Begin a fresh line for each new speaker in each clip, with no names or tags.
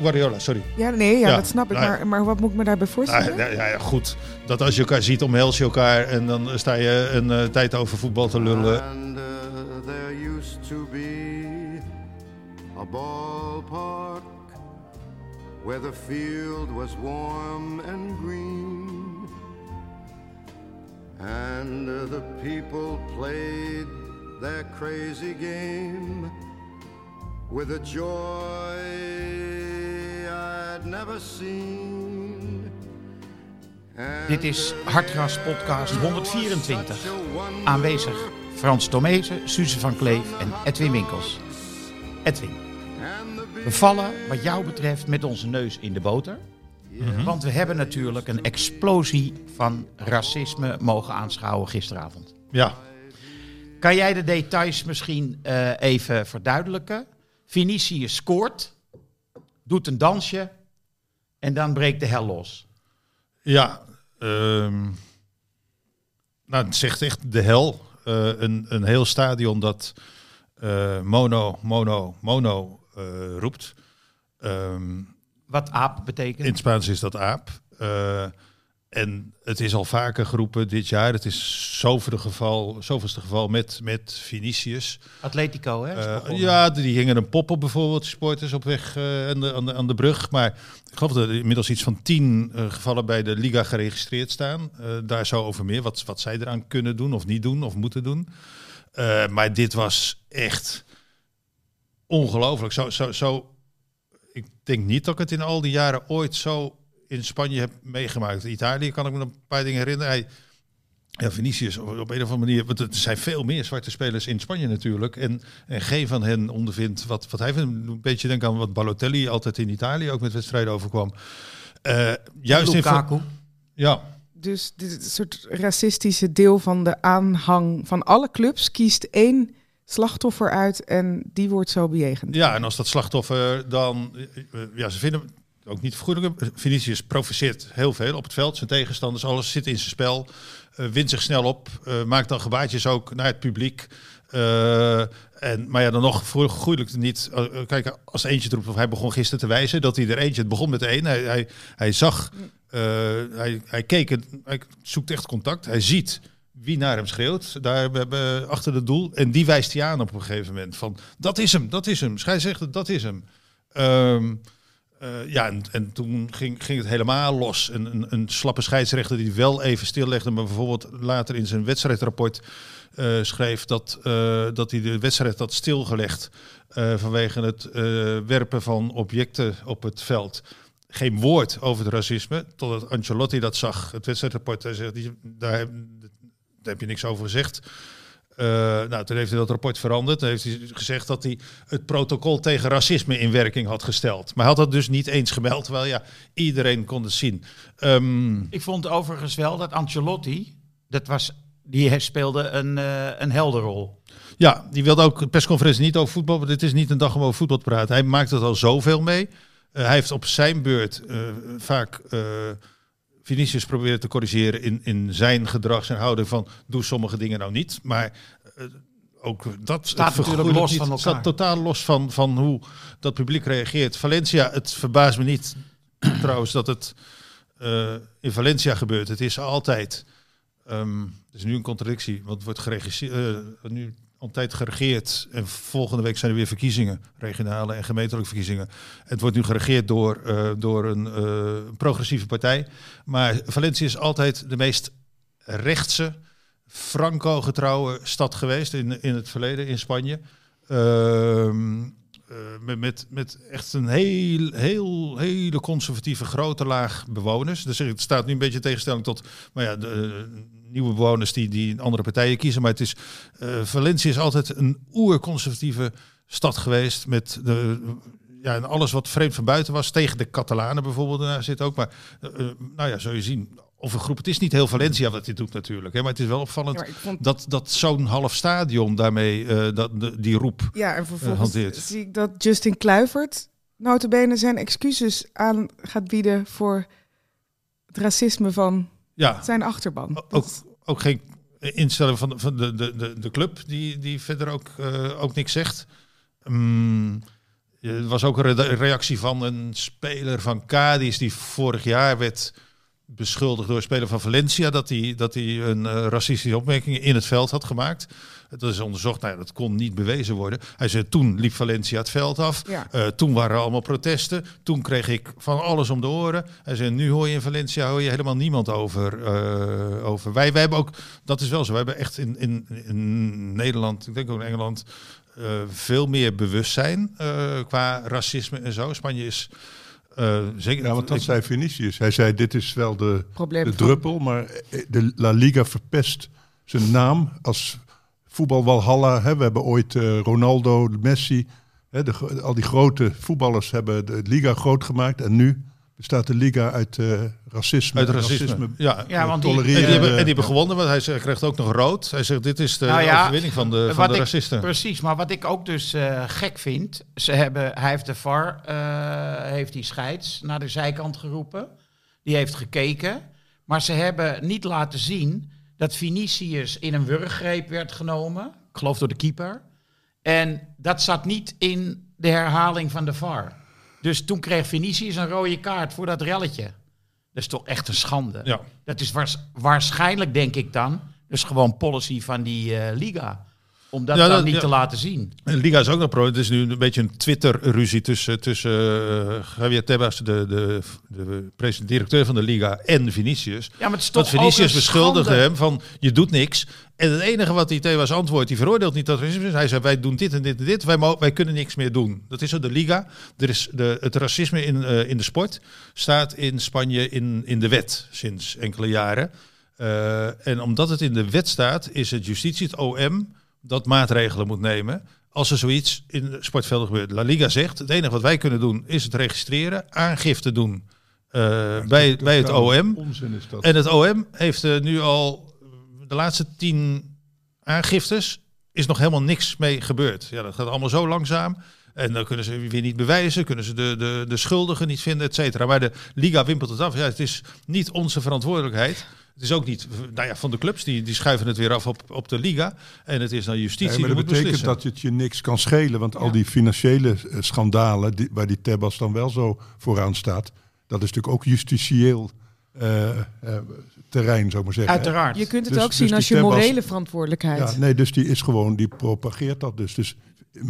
Guardiola, sorry.
Ja, nee, ja,
Ja,
dat snap ik.
nou,
Maar, maar wat moet ik me daarbij
Ah,
voorstellen?
ja, ja, ja, goed. Dat als je elkaar ziet, omhels je elkaar en dan sta je een eh, tijd over voetbal te lullen.
And uh, there used to be a ballpark where the field was warm and green. And uh, the people played their crazy game with a joy I'd never seen.
Dit is Hartgras Podcast 124.
such a wonder-
Aanwezig Frans Tomezen, Suze van Kleef en Edwin Winkels. Edwin, we vallen wat jou betreft met onze neus in de boter. Want we hebben natuurlijk een explosie van racisme mogen aanschouwen gisteravond.
Ja,
Kan jij de details misschien eh, even verduidelijken? Vinicius scoort, doet een dansje en dan breekt de hel los.
ja. ehm, nou, het zegt echt de hel. Eh, een, een heel stadion dat eh, mono, mono, mono eh, roept. Ehm,
Wat aap betekent.
In het Spaans is dat aap. En het is al vaker geroepen dit jaar. Het is zoveelste geval, zoveelste geval met, met Vinicius.
Atletico, hè?
Eh, ja, die hingen een pop op bijvoorbeeld, sporters op weg eh, aan, de, aan, de, aan de brug. Maar ik geloof dat er inmiddels iets van tien eh, gevallen bij de Liga geregistreerd staan. Daar zo over meer, wat, wat zij eraan kunnen doen of niet doen of moeten doen. Maar dit was echt ongelooflijk. Zo, zo, zo, ik denk niet dat ik het in al die jaren ooit zo in Spanje heb meegemaakt. Italië kan ik me nog een paar dingen herinneren. Hij, ja, Vinicius op, op een of andere manier. Want er zijn veel meer zwarte spelers in Spanje natuurlijk. En, en geen van hen ondervindt wat, wat hij vindt. Een beetje denk aan wat Balotelli altijd in Italië ook met wedstrijden overkwam. Eh juist in
Lukaku.
ja,
Dus dit soort racistische deel van de aanhang van alle clubs kiest één slachtoffer uit en die wordt zo bejegend.
Ja, en als dat slachtoffer dan... eh, eh, Ja, ze vinden ook niet vergoedelijk. Vinicius provoceert heel veel op het veld. Zijn tegenstanders, alles zit in zijn spel. eh, wint zich snel op. eh, maakt dan gebaartjes ook naar het publiek. Eh, en, maar ja, dan nog vergoedelijk niet. kijk, als eentje roept, of hij begon gisteren te wijzen dat hij er eentje... Het begon met één. Hij, hij, hij zag... hij, hij keek, hij zoekt echt contact. Hij ziet wie naar hem schreeuwt, daar we hebben achter het doel. En die wijst hij aan op een gegeven moment. Van, dat is hem, dat is hem. Scheidsrechter, dat is hem. Ehm, eh, ja, en, en toen ging, ging het helemaal los. Een, een, een slappe scheidsrechter die wel even stillegde, maar bijvoorbeeld later in zijn wedstrijdrapport eh, schreef dat, eh, dat hij de wedstrijd had stilgelegd vanwege het werpen van objecten op het veld. Geen woord over het racisme, totdat Ancelotti dat zag, het wedstrijdrapport. Hij zegt, daar, daar heb je niks over gezegd. Eh, nou, toen heeft hij dat rapport veranderd. Toen heeft hij gezegd dat hij het protocol tegen racisme in werking had gesteld. Maar hij had dat dus niet eens gemeld, terwijl ja, iedereen kon het zien. Ehm,
Ik vond overigens wel dat Ancelotti, dat was, die speelde een, eh, een helderrol.
ja, die wilde ook een persconferentie niet over voetbal, dit is niet een dag om over voetbal te praten. Hij maakt het al zoveel mee. Eh, hij heeft op zijn beurt vaak Vinicius proberen te corrigeren in, in zijn gedrag, zijn houding van doe sommige dingen nou niet. Maar eh, ook dat
Staat natuurlijk los
niet.
van
Het staat
elkaar.
totaal los van, van hoe dat publiek reageert. Valencia, het verbaast me niet trouwens dat het eh, in Valencia gebeurt. Het is altijd, ehm het is nu een contradictie, want het wordt geregisseerd, eh, nu altijd geregeerd en volgende week zijn er weer verkiezingen, regionale en gemeentelijke verkiezingen. Het wordt nu geregeerd door, eh, door een eh, progressieve partij, maar Valencia is altijd de meest rechtse, Franco-getrouwe stad geweest in, in het verleden in Spanje. Ehm, eh, met, met, met echt een heel, heel, hele conservatieve grote laag bewoners. Dus het staat nu een beetje in tegenstelling tot maar ja, de nieuwe bewoners die, die in andere partijen kiezen. Maar het is, eh Valencia is altijd een oerconservatieve stad geweest met de, ja, en alles wat vreemd van buiten was, tegen de Catalanen bijvoorbeeld, daar zit ook. Maar eh, eh, nou ja, zul je zien. Of een groep, het is niet heel Valencia wat dit doet natuurlijk. Hè, maar het is wel opvallend
Ja, vond-
dat, dat zo'n half stadion daarmee eh, dat, de- die roep.
Ja, en vervolgens
hanteert.
zie ik dat Justin Kluivert notabene zijn excuses aan gaat bieden voor het racisme van
Ja,
zijn achterban.
ook, ook geen instelling van, de- van de, de, de, de club die, die verder ook, eh, ook niks zegt. Mm, er was ook een re- reactie van een speler van Cadiz die vorig jaar werd beschuldigd door een speler van Valencia dat hij, dat hij een eh, racistische opmerking in het veld had gemaakt. Dat is onderzocht, nou ja, dat kon niet bewezen worden. Hij zei, toen liep Valencia het veld af.
Ja.
Eh, toen waren er allemaal protesten. Toen kreeg ik van alles om de oren. Hij zei, nu hoor je in Valencia hoor je helemaal niemand over. eh, over. Wij, wij hebben ook, dat is wel zo, we hebben echt in, in, in Nederland, ik denk ook in Engeland, eh, veel meer bewustzijn eh, qua racisme en zo. Spanje is eh, zeker...
Ja, want dat
ik-
zei Vinicius. Hij zei, dit is wel de, de
van-
druppel, maar de La Liga verpest zijn naam als voetbalwalhalla. Hè. We hebben ooit eh, Ronaldo, Messi, hè, de, al die grote voetballers hebben de Liga groot gemaakt. En nu bestaat de Liga uit eh, racisme.
Uit racisme. Ja.
Ja, want die-
En die, hebben, en
eh,
die hebben gewonnen, want hij zegt- krijgt ook nog rood. Hij zegt, dit is de
Nou ja,
overwinning van de, van de
ik-
racisten.
Precies, maar wat ik ook dus eh, gek vind, ze hebben, hij heeft de VAR, eh, heeft die scheids naar de zijkant geroepen. Die heeft gekeken, maar ze hebben niet laten zien dat Vinicius in een wurggreep werd genomen, ik geloof door de keeper. En dat zat niet in de herhaling van de VAR. Dus toen kreeg Vinicius een rode kaart voor dat relletje. Dat is toch echt een schande.
Ja.
Dat is waars- waarschijnlijk, denk ik dan, dus gewoon policy van die eh, liga. Om dat
Ja,
dan niet
ja.
te laten zien.
De Liga is ook nog pro. Het is nu een beetje een Twitter-ruzie tussen, tussen eh, Javier Tebas, de, de, de president, directeur van de Liga, en Vinicius.
Ja, maar het is
Dat
toch ook
Vinicius
een
beschuldigde hem van je doet niks. En het enige wat die Tebas antwoordt, die veroordeelt niet dat racisme is. Hij zei wij doen dit en dit en dit. Wij, wij kunnen niks meer doen. Dat is zo de Liga. Er is de, het racisme in, eh, in de sport staat in Spanje in, in de wet sinds enkele jaren. Eh, en omdat het in de wet staat, is het justitie, het OM, dat maatregelen moet nemen. Als er zoiets in de sportvelden gebeurt. La Liga zegt, het enige wat wij kunnen doen is het registreren, aangifte doen eh, bij, bij het OM.
Onzin is dat.
En het OM heeft eh, nu al de laatste tien aangiftes, is nog helemaal niks mee gebeurd. Ja, dat gaat allemaal zo langzaam. En dan kunnen ze weer niet bewijzen, kunnen ze de, de, de schuldigen niet vinden, et cetera. Maar de Liga wimpelt het af. Ja, het is niet onze verantwoordelijkheid. Het is ook niet nou ja, van de clubs, die, die schuiven het weer af op, op de Liga. En het is naar justitie
Nee, maar dat betekent
beslissen.
dat het je niks kan schelen. Want al die financiële eh, schandalen, die, waar die Tebas dan wel zo vooraan staat, dat is natuurlijk ook justitieel eh, eh, terrein, zou ik maar zeggen.
Uiteraard.
Je kunt het
Dus-
ook
dus
zien als je morele verantwoordelijkheid.
Ja, nee, dus die is gewoon, die propageert dat dus. dus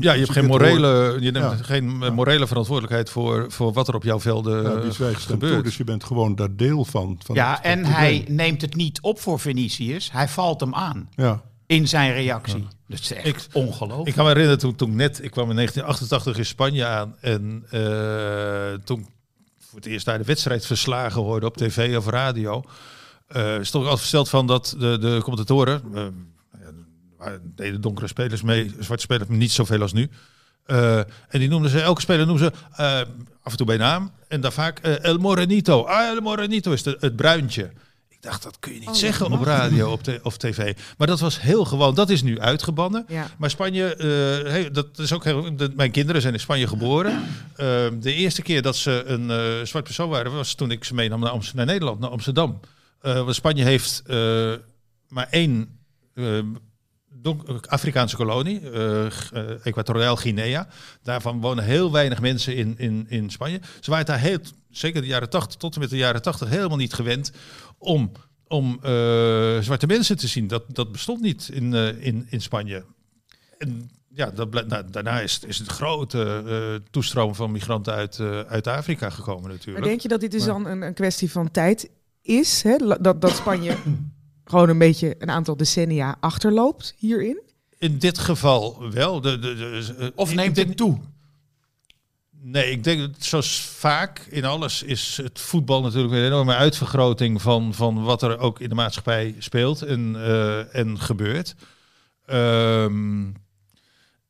Ja, je hebt geen morele, je neemt
Ja.
geen morele verantwoordelijkheid voor, voor wat er op jouw velden
Ja, toe,
gebeurt.
dus je bent gewoon daar deel van. van
Ja,
het-
en hij neemt het niet op voor Vinicius. Hij valt hem aan
Ja,
in zijn reactie. Dat is echt
Ik-
ongelooflijk.
Ik kan me herinneren toen, toen ik net, ik kwam in 1988 in Spanje aan en eh, toen voor het eerst daar de wedstrijd verslagen hoorde op tv of radio, eh stond ik altijd versteld van dat de, de commentatoren, eh, deden donkere spelers mee, zwarte spelers niet zoveel als nu. Eh, en die noemden ze, elke speler noemden ze eh, af en toe bij naam en dan vaak eh, El Morenito. Ah, El Morenito is de, het bruintje. Ik dacht, dat kun je niet zeggen op radio op te- of tv. Maar dat was heel gewoon. Dat is nu uitgebannen.
Ja.
Maar Spanje, hey, dat is ook heel. de- mijn kinderen zijn in Spanje geboren. De eerste keer dat ze een zwart persoon waren, was toen ik ze meenam naar, Amst- naar Nederland, naar Amsterdam. Want Spanje heeft maar één Afrikaanse kolonie, eh eh, Equatoriaal Guinea. Daarvan wonen heel weinig mensen in, in, in Spanje. Ze waren daar heel, zeker de jaren 80 tot en met de jaren 80 helemaal niet gewend om, om eh, zwarte mensen te zien. Dat, dat bestond niet in, eh, in, in Spanje. En ja, dat, nou, daarna is, is het grote eh, toestroom van migranten uit, eh, uit Afrika gekomen
Maar
natuurlijk.
denk je dat dit dus
Maar-
dan een, een kwestie van tijd is? Hè? Dat, dat Spanje gewoon een beetje een aantal decennia achterloopt hierin?
In dit geval wel. De, de, de,
Of neemt
denk-
het toe?
Nee, ik denk dat zoals vaak in alles is het voetbal natuurlijk een enorme uitvergroting van, van wat er ook in de maatschappij speelt en, eh, en gebeurt. Ehm,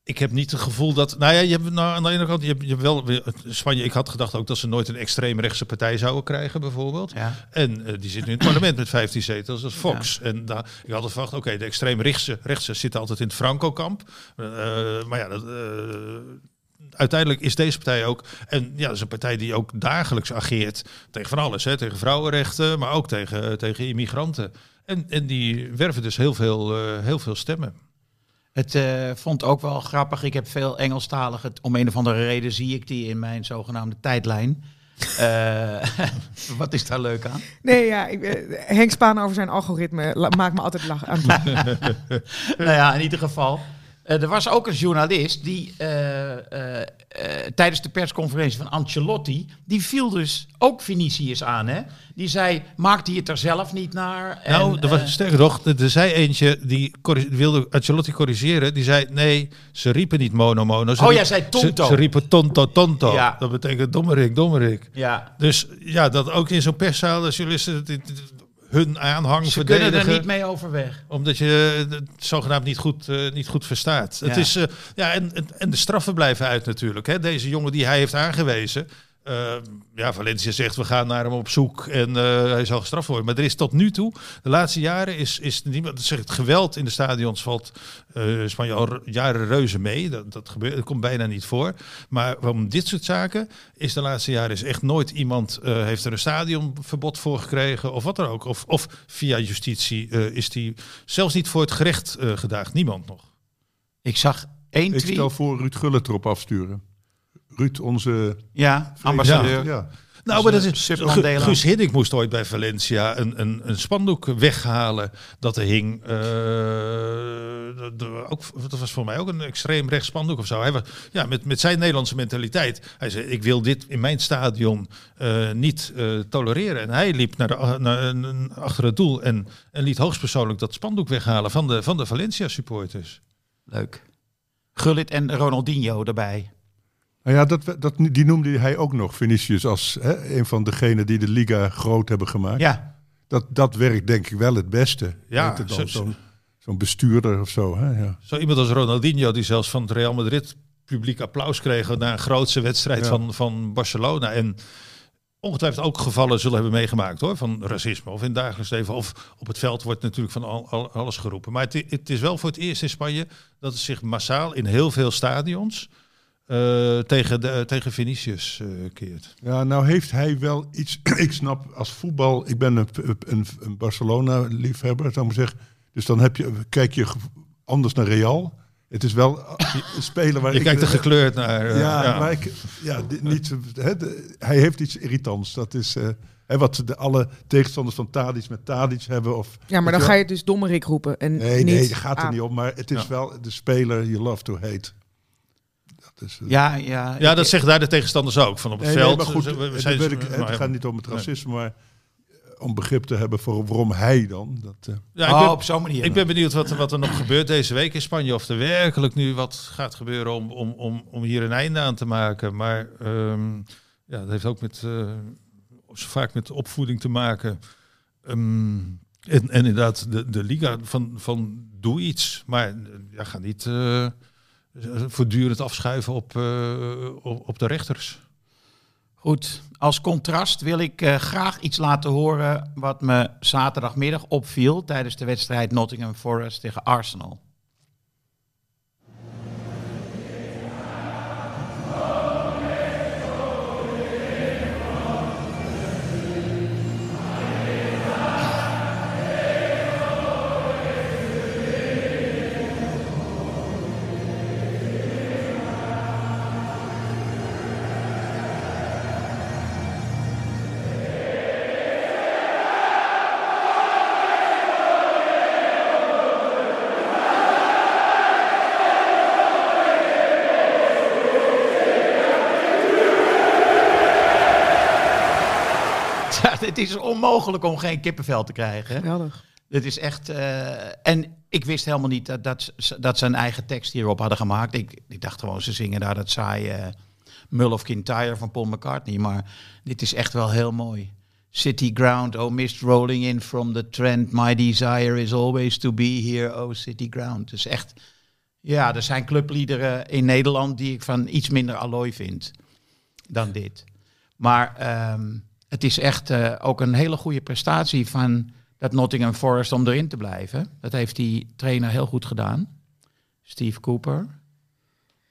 ik heb niet het gevoel dat. Nou ja, je hebt nou, aan de ene kant, je hebt, je hebt wel Spanje. Ik had gedacht ook dat ze nooit een extreemrechtse partij zouden krijgen, bijvoorbeeld.
Ja.
En eh, die zit nu in het parlement met 15 zetels, dat is Fox. En daar, ik had verwacht, oké, de extreemrechtse rechtse zitten altijd in het Franco-kamp. Eh, maar ja, dat, eh, uiteindelijk is deze partij ook. En ja, dat is een partij die ook dagelijks ageert tegen van alles. Hè, tegen vrouwenrechten, maar ook tegen, tegen immigranten. En, en die werven dus heel veel, heel veel stemmen.
Het eh, vond ook wel grappig. Ik heb veel Engelstaligen. Om een of andere reden zie ik die in mijn zogenaamde tijdlijn. Eh, wat is daar leuk aan?
Nee, ja, ik, eh, Henk Spaan over zijn algoritme maakt me altijd lachen.
nou ja, in ieder geval. Eh, er was ook een journalist die eh, eh, tijdens de persconferentie van Ancelotti, die viel dus ook Vinicius aan. Hè? Die zei, maakt hij het er zelf niet naar? En,
nou, er was, sterker nog, er zei eentje die wilde Ancelotti corrigeren. Die zei, nee, ze riepen niet mono mono. Ze
Oh, jij zei tonto.
Ze, ze riepen tonto tonto.
Ja.
Dat betekent dommerik, dommerik.
ja,
Dus ja, dat ook in zo'n perszaal de journalisten hun aanhang
ze kunnen
verdedigen.
er niet mee overweg.
Omdat je het zogenaamd niet goed, eh, niet goed verstaat. Het is, eh, ja, en, en, en de straffen blijven uit natuurlijk. Hè. Deze jongen die hij heeft aangewezen. Eh, ja, Valencia zegt we gaan naar hem op zoek en eh, hij zal gestraft worden. Maar er is tot nu toe, de laatste jaren, is, is niemand. Zeg, het geweld in de stadions valt eh Spanje al jaren reuze mee. Dat, dat, gebeurt, dat komt bijna niet voor. Maar om dit soort zaken is de laatste jaren is echt nooit iemand eh, heeft er een stadionverbod voor gekregen of wat dan ook. Of, of via justitie eh, is die zelfs niet voor het gerecht eh gedaagd. Niemand nog.
Ik zag één
Ik
tweet.
stel voor Ruud Gullit erop afsturen. Ruud, onze
Ja, ambassadeur.
Ja.
Nou, maar dat is. Guus Hiddink moest ooit bij Valencia een, een, een spandoek weghalen dat er hing. eh, ook, dat was voor mij ook een extreem rechts spandoek of zo. Hij was, ja, met, met zijn Nederlandse mentaliteit. Hij zei, ik wil dit in mijn stadion eh, niet eh, tolereren. En hij liep naar de, naar, een- achter het doel en, en liet hoogstpersoonlijk dat spandoek weghalen van de, van de Valencia supporters.
Leuk. Gullit en Ronaldinho erbij.
Nou ja, dat, dat, die noemde hij ook nog, Vinicius, als hè, een van degenen die de Liga groot hebben gemaakt.
Ja,
Dat, dat werkt denk ik wel het beste.
Ja, zo-
Zo'n zo'n bestuurder of zo. Hè? Ja.
Zo iemand als Ronaldinho, die zelfs van het Real Madrid publiek applaus kreeg na een grootse wedstrijd
Ja.
van, van Barcelona. En ongetwijfeld ook gevallen zullen hebben meegemaakt hoor, van racisme. Of in het dagelijks leven. Of op het veld wordt natuurlijk van al, al- alles geroepen. Maar het, het is wel voor het eerst in Spanje dat het zich massaal in heel veel stadions eh, tegen, de, tegen Vinicius eh, keert.
ja, nou heeft hij wel iets. ik snap als voetbal. Ik ben een, een, een Barcelona-liefhebber, zou ik maar zeggen. Dus dan heb je, kijk je anders naar Real. Het is wel een speler waar
Je
ik.
kijkt er gekleurd naar. eh,
Ja, maar ik, ja, niet, de- hij heeft iets irritants. Dat is eh, hè, wat de, alle tegenstanders van Tadic met Tadic hebben. Of,
Ja, maar dan ga je dus dommerik roepen. En
Nee,
niet
nee, dat gaat er niet om. Maar het is
Ja.
wel de speler you love to hate. Is, eh,
ja, ja.
ja,
ik-
dat zeggen daar de tegenstanders ook. Van op het
nee, nee,
veld.
maar goed,
ze- we- zijn-
ik, het gaat niet om het
Nee.
racisme, maar eh, om begrip te hebben voor waarom hij dan. Dat, eh,
Ja, ik
oh,
ben-
op zo'n manier.
Ik ben benieuwd wat, wat er nog gebeurt deze week in Spanje. Of er werkelijk nu wat gaat gebeuren om, om, om, om hier een einde aan te maken. Maar ehm, ja, dat heeft ook met, eh, zo vaak met opvoeding te maken. Ehm, en, en inderdaad, de, de liga van, van doe iets. Maar ja, ga niet eh, voortdurend afschuiven op, eh, op, op de rechters.
Goed, als contrast wil ik eh, graag iets laten horen wat me zaterdagmiddag opviel tijdens de wedstrijd Nottingham Forest tegen Arsenal. Het is onmogelijk om geen kippenvel te krijgen.
Geweldig.
Dit is echt. eh, en ik wist helemaal niet dat, dat, ze- dat ze een eigen tekst hierop hadden gemaakt. Ik, ik dacht gewoon, ze zingen daar dat saaie Mull of Kintyre van Paul McCartney. Maar dit is echt wel heel mooi. City ground, oh mist rolling in from the trend. My desire is always to be here, oh city ground. Dus echt, Ja, er zijn clubliederen in Nederland die ik van iets minder allooi vind dan dit. Maar ehm, het is echt eh, ook een hele goede prestatie van dat Nottingham Forest om erin te blijven. Dat heeft die trainer heel goed gedaan. Steve Cooper.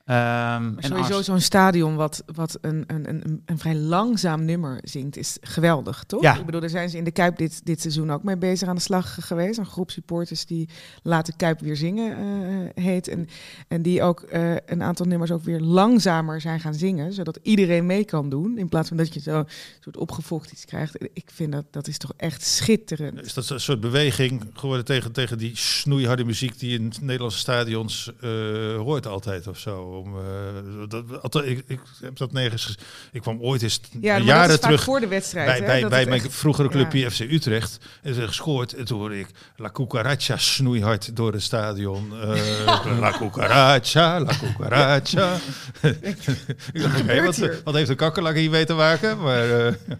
Ehm,
sowieso zo'n stadion wat, wat een, een, een, een vrij langzaam nummer zingt, is geweldig, toch?
Ja.
Ik bedoel, daar zijn ze in de Kuip dit, dit seizoen ook mee bezig aan de slag geweest. Een groep supporters die Laat Kuip weer zingen eh, heet. En, en die ook eh, een aantal nummers ook weer langzamer zijn gaan zingen, zodat iedereen mee kan doen. In plaats van dat je zo een soort opgefokt iets krijgt. Ik vind dat, dat is toch echt schitterend.
Is dat een soort beweging geworden tegen, tegen die snoeiharde muziek die in Nederlandse stadions eh, hoort altijd of zo? Om, eh, dat, ik, ik heb dat nergens. Ik kwam ooit eens
Ja, maar
jaren
dat is vaak
terug
voor de wedstrijd.
bij,
hè,
bij,
dat
bij mijn
echt-
vroegere clubje
ja.
FC Utrecht. En ze gescoord. En toen hoorde ik La Cucaracha snoeihard door het stadion. Eh, La Cucaracha, La Cucaracha. ik dacht, wat, heeft de kakkerlak hier mee te maken? Maar, eh,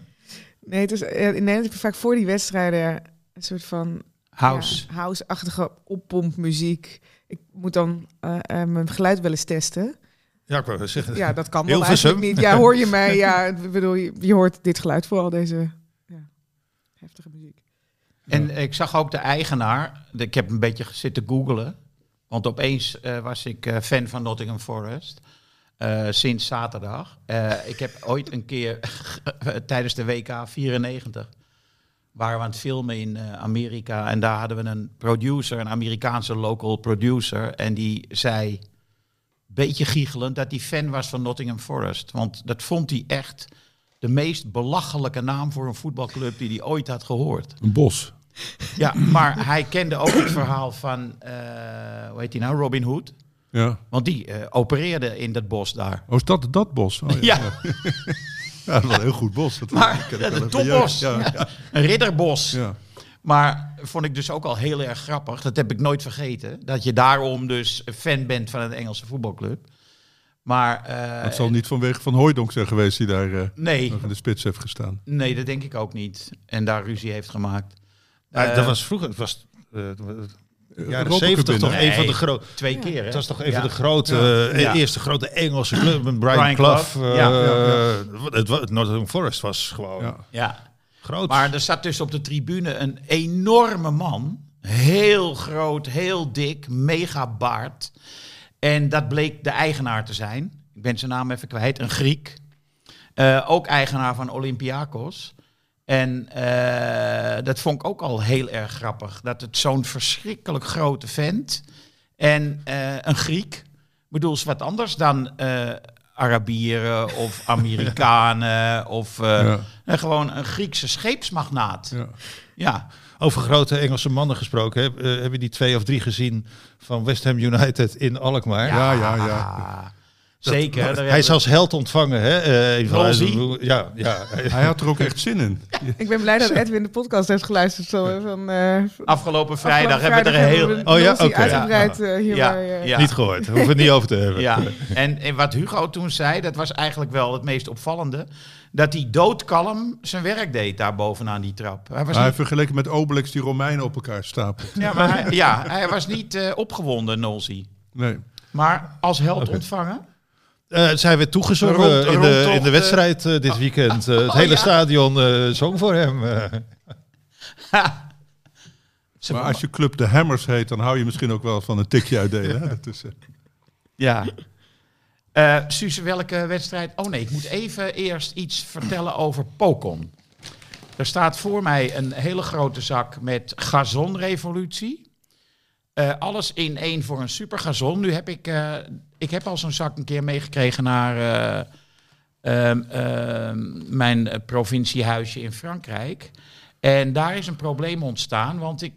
Nee, het is, in Nederland heb je vaak voor die wedstrijden een soort van
House.
ja, house-achtige oppompmuziek. Ik moet dan eh, eh, mijn geluid wel eens testen.
ja, ik wou wel zeggen.
Ja, dat kan wel eigenlijk niet. Ja, hoor je mij? Ja, ik bedoel, je, je hoort dit geluid vooral deze ja, heftige muziek.
En ik zag ook de eigenaar. Ik heb een beetje zitten googelen. Want opeens eh, was ik eh, fan van Nottingham Forest. eh, sinds zaterdag. Eh, ik heb ooit een keer tijdens de WK 94 waren we aan het filmen in eh, Amerika. En daar hadden we een producer, een Amerikaanse local producer. En die zei, beetje giechelend, dat hij fan was van Nottingham Forest. Want dat vond hij echt de meest belachelijke naam voor een voetbalclub die hij ooit had gehoord.
Een bos.
Ja, maar hij kende ook het verhaal van, eh, hoe heet hij nou, Robin Hood.
Ja.
Want die eh, opereerde in dat bos daar.
Oh, is dat dat bos? Oh,
Ja.
Ja, dat was een heel goed bos. Dat
Maar
ken ik
dat
wel
een
mijn
topbos.
Ja, ja.
Een ridderbos.
ja.
Maar vond ik dus ook al heel erg grappig. Dat heb ik nooit vergeten. Dat je daarom dus fan bent van een Engelse voetbalclub. Maar eh,
Het zal niet vanwege Van Hooijdonk zijn geweest die daar eh,
nee,
nog in de spits heeft gestaan.
nee, dat denk ik ook niet. En daar ruzie heeft gemaakt.
Ja,
Eh,
dat was vroeger, het was uh, jaren
Europa
zeventig
Cup
toch
winnen.
een van de grote.
Twee keer, hè?
Het was toch een
Ja.
van de grote,
Ja.
eh,
Ja.
eerste grote Engelse club met Brian,
Brian
Clough. Eh,
Ja.
Het, het Nottingham Forest was gewoon
Ja.
Ja.
groot.
Maar er zat dus op de tribune een enorme man. Heel groot, heel dik, mega baard. En dat bleek de eigenaar te zijn. Ik ben zijn naam even kwijt. Een Griek. Eh, ook eigenaar van Olympiakos. En eh, dat vond ik ook al heel erg grappig. Dat het zo'n verschrikkelijk grote vent en eh, een Griek. Ik bedoel, is wat anders dan eh, Arabieren of Amerikanen of
Ja.
gewoon een Griekse scheepsmagnaat. Ja.
Ja.
Over grote Engelse mannen gesproken. Heb, heb je die twee of drie gezien van West Ham United in Alkmaar?
Ja, ja, ja.
Zeker.
Hij is als held ontvangen, hè? eh, van-
Wolsey?
Ja, ja.
Hij had er ook echt zin in.
Ik ben blij dat Edwin de podcast heeft geluisterd. Zo, van, eh,
Afgelopen vrijdag
afgelopen
hebben we er heel...
Oh ja, oké.
uitgebreid eh, hierbij.
Ja,
eh,
ja.
Niet gehoord. Hoeven we het niet over te hebben.
Ja, en, en wat Hugo toen zei, dat was eigenlijk wel het meest opvallende. Dat hij doodkalm zijn werk deed daar bovenaan die trap. Hij was
Hij
niet,
vergeleken met Obelix die Romeinen op elkaar stapelt.
ja, maar hij, ja, hij was niet eh, opgewonden, Nolsi.
Nee.
Maar als held ontvangen.
Eh, zijn we toegezongen
Rond-
in, de, in de wedstrijd eh, dit weekend. Eh, het hele
ja.
stadion eh, zong voor hem. eh.
Maar als je club de Hammers heet, dan hou je misschien ook wel van een tikje uitdelen. Hè? Dat is, eh,
Ja. Eh Suze, welke wedstrijd? Oh nee, ik moet even eerst iets vertellen over Pokon. Er staat voor mij een hele grote zak met gazonrevolutie. Eh alles in één voor een super gazon. Nu heb ik, eh, ik heb al zo'n zak een keer meegekregen naar eh, ehm, ehm, mijn eh, provinciehuisje in Frankrijk. En daar is een probleem ontstaan, want ik,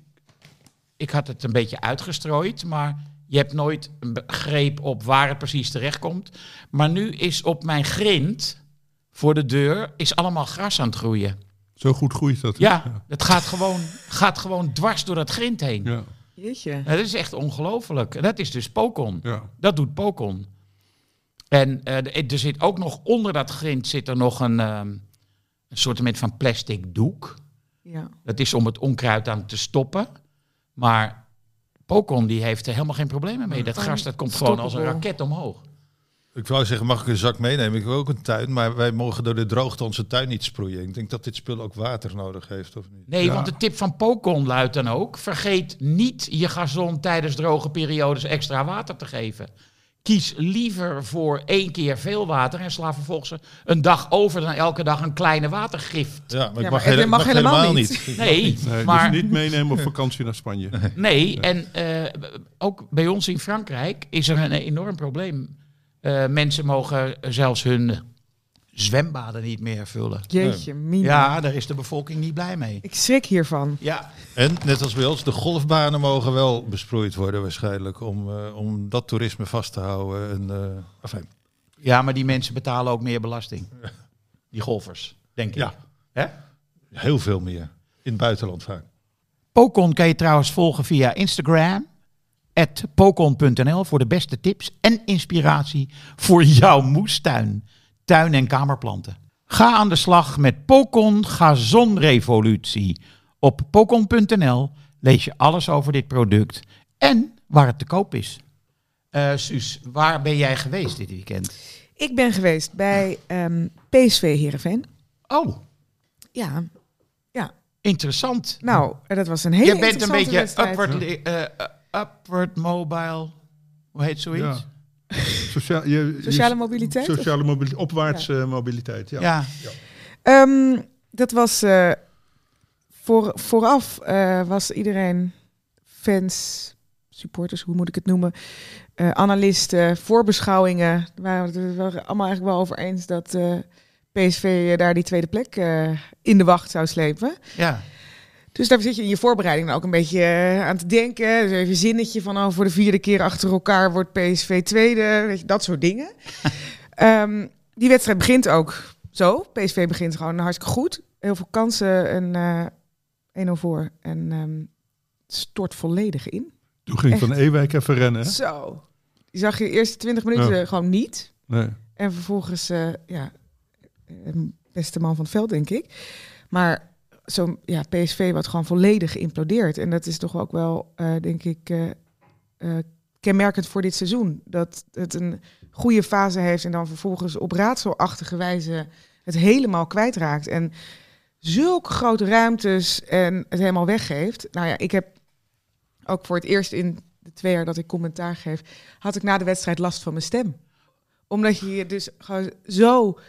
ik had het een beetje uitgestrooid, maar je hebt nooit een greep op waar het precies terechtkomt. Maar nu is op mijn grind voor de deur is allemaal gras aan het groeien.
zo goed groeit dat.
Ja, het gaat gewoon, gaat gewoon dwars door dat grind heen.
Ja.
Jeetje.
Dat is echt ongelooflijk. Dat is dus Pokon.
ja.
Dat doet Pokon. En eh, er zit ook nog onder dat grind zit er nog een, ehm een soort van plastic doek.
Ja.
Dat is om het onkruid aan te stoppen. Maar Pocon die heeft er helemaal geen problemen mee. Dat gras dat komt gewoon als een raket omhoog.
Ik wou zeggen, mag ik een zak meenemen? Ik wil ook een tuin, maar wij mogen door de droogte onze tuin niet sproeien. Ik denk dat dit spul ook water nodig heeft, of niet?
Nee, want de tip van Pocon luidt dan ook... vergeet niet je gazon tijdens droge periodes extra water te geven. Kies liever voor één keer veel water... en sla vervolgens een dag over dan elke dag een kleine watergift.
Ja, maar ik
maar
mag,
Edwin
hele-
mag
mag
helemaal
helemaal
niet.
niet.
Nee,
Nee,
maar...
Dus niet meenemen op vakantie naar Spanje.
Nee, en eh, ook bij ons in Frankrijk is er een enorm probleem. Eh, mensen mogen zelfs hun zwembaden niet meer vullen.
Jeetje, mina.
Ja, daar is de bevolking niet blij mee.
Ik schrik hiervan.
Ja,
En net als bij ons, de golfbanen mogen wel besproeid worden waarschijnlijk om, eh, om dat toerisme vast te houden. En, eh, enfin,
ja, maar die mensen betalen ook meer belasting. Die golfers, denk ik.
Ja.
Hè?
heel veel meer. In het buitenland vaak.
Pocon kan je trouwens volgen via Instagram. Pocon.nl voor de beste tips en inspiratie voor jouw moestuin, tuin- en kamerplanten. Ga aan de slag met Pocon Gazonrevolutie. Op pocon.nl lees je alles over dit product en waar het te koop is. Eh Suus, waar ben jij geweest dit weekend?
Ik ben geweest bij ehm, PSV Heerenveen.
Oh,
Ja,
interessant.
nou, dat was een hele
je bent een beetje upward, eh, eh, upward mobile. Hoe heet zoiets?
Ja. Je,
Sociale mobiliteit,
Sociale mobiliteit. Opwaartse mobiliteit, ja.
ja.
Ehm, dat was eh, voor, vooraf eh, was iedereen fans, supporters, hoe moet ik het noemen, eh, analisten, voorbeschouwingen. Waren we waren allemaal eigenlijk wel over eens dat eh, PSV daar die tweede plek eh, in de wacht zou slepen.
ja.
Dus daar zit je in je voorbereiding dan ook een beetje eh, aan te denken. Dus even een zinnetje van, oh, voor de vierde keer achter elkaar wordt PSV tweede. Weet je, dat soort dingen. Ehm, die wedstrijd begint ook zo. PSV begint gewoon hartstikke goed. Heel veel kansen en eh 1-0 voor. En ehm, stort volledig in.
Toen ging
Echt.
Van Ewijk even rennen. Hè?
Zo. Die zag je de eerste 20 minuten
Ja.
gewoon niet.
Nee.
En vervolgens, eh, ja, beste man van het veld, denk ik. Maar zo'n ja, PSV wat gewoon volledig geïmplodeerd. En dat is toch ook wel, eh, denk ik, eh, eh, kenmerkend voor dit seizoen. Dat het een goede fase heeft en dan vervolgens op raadselachtige wijze het helemaal kwijtraakt. En zulke grote ruimtes en het helemaal weggeeft. Nou ja, ik heb ook voor het eerst in de twee jaar dat ik commentaar geef, had ik na de wedstrijd last van mijn stem. Omdat je je dus gewoon zo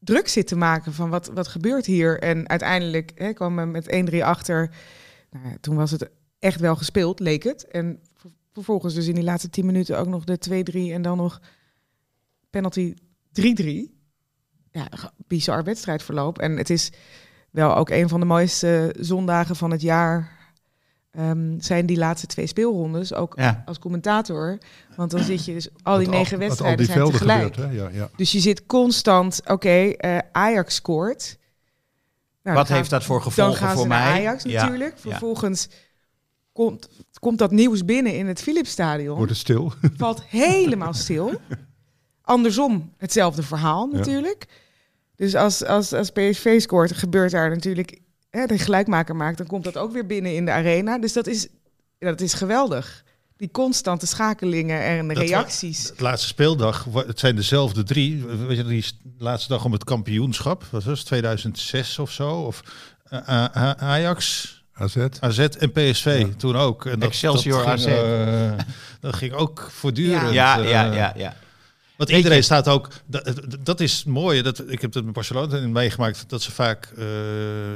druk zit te maken van wat, wat gebeurt hier. En uiteindelijk hè, kwam we met 1-3 achter. Nou toen was het echt wel gespeeld, leek het. En ver- vervolgens dus in die laatste 10 minuten ook nog de 2-3 en dan nog penalty 3-3. Ja, bizar wedstrijdverloop. En het is wel ook een van de mooiste zondagen van het jaar. Ehm, zijn die laatste twee speelrondes, ook
Ja.
als commentator. Want dan zit je dus al die negen wedstrijden
al die
zijn tegelijk.
gebeurt. Hè? Ja, ja.
Dus je zit constant, oké, eh, Ajax scoort. Nou,
Wat
dan
heeft dat voor
Dan
gevolgen
gaan
voor
ze naar
mij?
Ajax
Ja,
natuurlijk. Vervolgens komt, komt dat nieuws binnen in het Philipsstadion.
Wordt het stil?
Valt helemaal stil. Andersom hetzelfde verhaal natuurlijk. Dus als, als, als PSV scoort, gebeurt daar natuurlijk... Hè, de gelijkmaker maakt, dan komt dat ook weer binnen in de arena. Dus dat is, dat is geweldig. Die constante schakelingen en
Dat
reacties.
Het laatste speeldag, het zijn dezelfde drie. Weet je, die laatste dag om het kampioenschap, was het, 2006 of zo? Of eh, A- A- Ajax,
AZ.
AZ en PSV toen ook. En
Excelsior
dat ging,
AZ.
eh, dat ging ook voortdurend.
Ja,
eh,
ja, ja, ja.
Want iedereen
je-
staat ook. Dat, dat- is mooi. Dat, ik heb dat met Barcelona meegemaakt. Dat ze vaak eh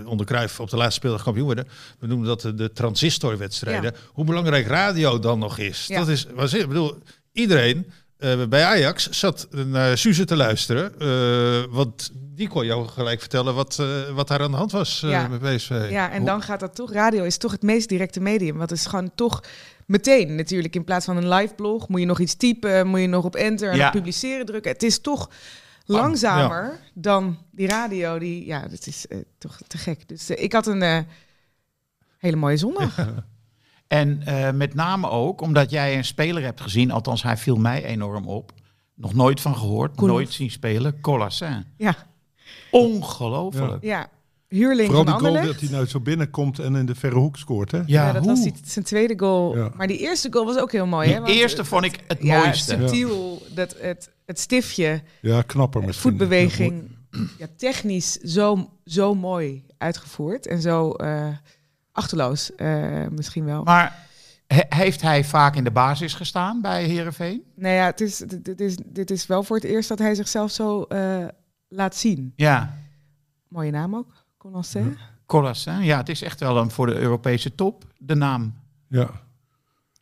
onder Cruijff op de laatste speeldag kampioen werden. We noemen dat de, de transistorwedstrijden. Hoe belangrijk radio dan nog is.
Ja.
Dat is. Was, ik bedoel, iedereen eh, bij Ajax zat naar Suze te luisteren. eh, want die kon jou gelijk vertellen wat, wat daar aan de hand was
Ja.
met PSV.
Ja, en
Hoe-
dan gaat dat toch. Radio is toch het meest directe medium. Want het is gewoon toch meteen natuurlijk. In plaats van een live blog moet je nog iets typen, moet je nog op enter en
Ja.
op publiceren drukken. Het is toch langzamer dan die radio. Die, ja, dat is eh, toch te gek. Dus eh, ik had een eh, hele mooie zondag.
En met name ook omdat jij een speler hebt gezien, althans hij viel mij enorm op. Nog nooit van gehoord, nooit zien spelen. Colassin.
ja,
Ongelooflijk.
ja, huurling
Vooral
van
die goal dat hij nou zo binnenkomt en in de verre hoek scoort. Hè?
Ja,
Ja, dat
hoe?
was die, zijn tweede goal.
Ja.
Maar die eerste goal was ook heel mooi. hè?
Die eerste
het-
vond ik het
ja,
mooiste.
subtiel, dat, het, het stiftje,
Ja, knapper
eh,
misschien.
voetbeweging, ja, technisch zo, zo mooi uitgevoerd. En zo eh, achterloos eh, misschien wel.
Maar he- heeft hij vaak in de basis gestaan bij Herenveen?
Nou ja, het is, dit, is, dit is wel voor het eerst dat hij zichzelf zo eh, laat zien.
Ja,
Mooie naam ook,
Collas. Hè? Ja, het is echt wel een voor de Europese top, de naam.
Ja.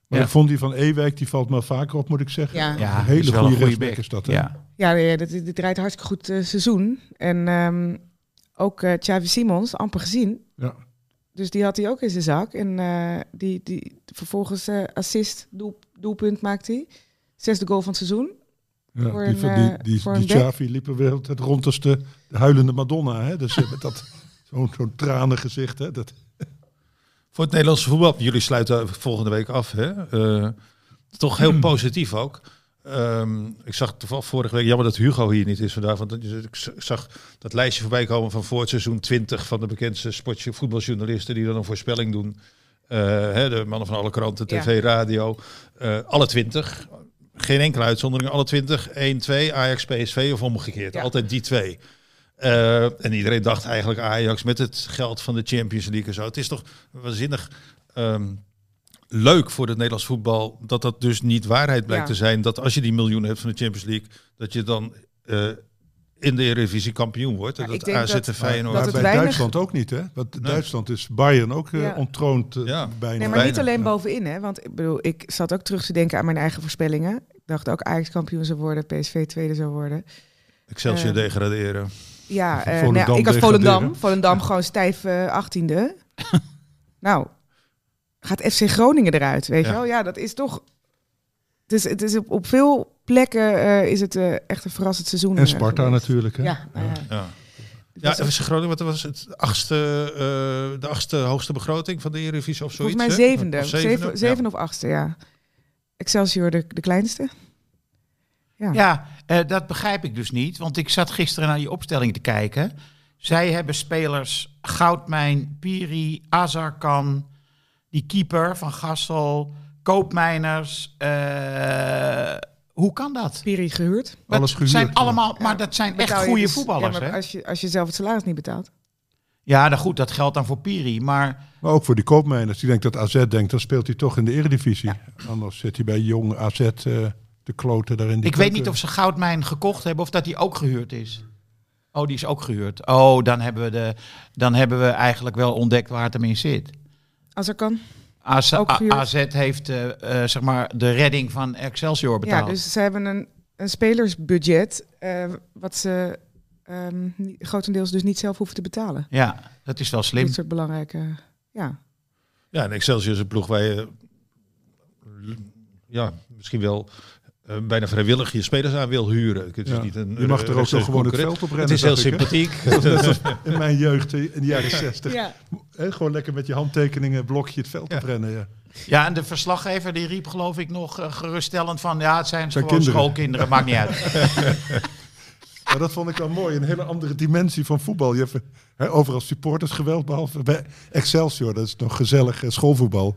Maar
Ja.
ik vond die van Ewijk, die valt me vaker op, moet ik zeggen.
Ja.
Ja,
Een hele goede
goede
rechtsback is dat, hè?
Ja.
Ja, nee, dit, dit draait hartstikke goed eh, seizoen. En ehm, ook eh Xavi Simons, amper gezien.
Ja.
Dus die had hij ook in zijn zak. En eh, die, die vervolgens eh, assist, doel, doelpunt maakt hij. Zesde goal van het seizoen.
Ja,
Voor
die,
een,
van- die, die,
voor
die
een back.
Xavi liep er weer altijd rond als de, de huilende Madonna. Hè? Dus met dat zo'n zo'n tranengezicht. Hè? Dat,
Voor het Nederlandse voetbal, jullie sluiten volgende week af. Hè? Eh, toch heel positief ook. Ehm, ik zag toevallig vorige week, jammer dat Hugo hier niet is vandaag, want ik zag dat lijstje voorbij komen van voor het seizoen 20 van de bekendste sportje voetbaljournalisten die dan een voorspelling doen. Eh, hè, de mannen van alle kranten,
Ja.
tv, radio. Eh, alle 20. Geen enkele uitzondering. Alle 20. 1, 2, Ajax, PSV of omgekeerd.
Ja.
Altijd die twee. Eh, en iedereen dacht eigenlijk Ajax met het geld van de Champions League en zo. Het is toch waanzinnig ehm, leuk voor het Nederlands voetbal dat dat dus niet waarheid blijkt
Ja.
te zijn. Dat als je die miljoen hebt van de Champions League, dat je dan eh, in de Eredivisie kampioen wordt.
Ja,
en
ik
dat
denk
AZ
dat-
en Feyenoord.
dat
maar
het
bij
weinig-
Duitsland ook niet, hè? Want
Nee.
Duitsland is Bayern ook eh,
Ja.
ontroond
Ja.
bijna.
Nee, maar niet alleen
ja.
bovenin, hè? Want ik bedoel, ik zat ook terug te denken aan mijn eigen voorspellingen. Ik dacht ook Ajax kampioen zou worden, PSV tweede zou worden.
Excelsior
eh,
degraderen.
Ja, eh, nou, ik had
degraderen.
Volendam. Volendam gewoon stijf eh, achttiende. nou, gaat FC Groningen eruit, weet
Ja.
je wel? Ja, dat is toch... Het is, het is op, op veel plekken eh, is het echt een verrassend seizoen.
En Sparta
geweest.
natuurlijk. Hè?
Ja, nou ja.
Ja.
Het
Ja, FC Groningen, wat was het? Achtste, eh, de achtste hoogste begroting van de Eredivisie of zoiets?
volgens mij zevende.
Of
Zeven,
Ja.
zeven of achtste, ja. Excelsior de, de kleinste. Ja.
Ja, eh, dat begrijp ik dus niet. Want ik zat gisteren naar die opstelling te kijken. Zij hebben spelers Goudmijn, Piri, Azarkan, die keeper van Gassel, Koopmijners. eh, hoe kan dat?
Piri gehuurd.
Dat
Alles gehuurd,
zijn
ja.
allemaal, maar
Ja,
dat zijn echt
Betaal je
goede
dus-
voetballers.
Ja,
hè?
als, je, als je zelf het salaris niet betaalt.
Ja, nou goed, dat geldt dan voor Piri. Maar
Maar ook voor die koopmijners. Die denkt dat AZ denkt, dan speelt hij toch in de Eredivisie. Anders zit hij bij jong AZ eh te kloten daar in die
ik weet niet of ze Goudmijn gekocht hebben of dat die ook gehuurd is. Oh, die is ook gehuurd. Oh, dan hebben we, de, dan hebben we eigenlijk wel ontdekt waar het hem in zit.
Als er kan.
AZ,
Ook gehuurd.
AZ heeft eh, eh, zeg maar de redding van Excelsior betaald.
Ja, dus ze hebben een, een spelersbudget. eh, wat ze ehm, grotendeels dus niet zelf hoeven te betalen.
Ja, dat is wel slim.
Dit soort belangrijke. Ja.
Ja, en Excelsior is een ploeg waar je ja, misschien wel eh, bijna vrijwillig je spelers aan wil huren. Het is
Ja.
niet een,
Je mag er ook zo gewoon het veld op rennen.
Het is heel sympathiek.
In mijn jeugd, in de jaren 60.
ja.
Hè, gewoon lekker met je handtekeningen blokje het veld
Ja.
oprennen. Ja.
Ja, en de verslaggever die riep geloof ik nog eh, geruststellend van... ja, het zijn,
Zijn
gewoon
kinderen.
schoolkinderen, maakt niet uit.
Maar dat vond ik wel mooi. Een hele andere dimensie van voetbal. Je hebt hè, overal supportersgeweld, behalve bij Excelsior. Dat is nog gezellig eh, schoolvoetbal.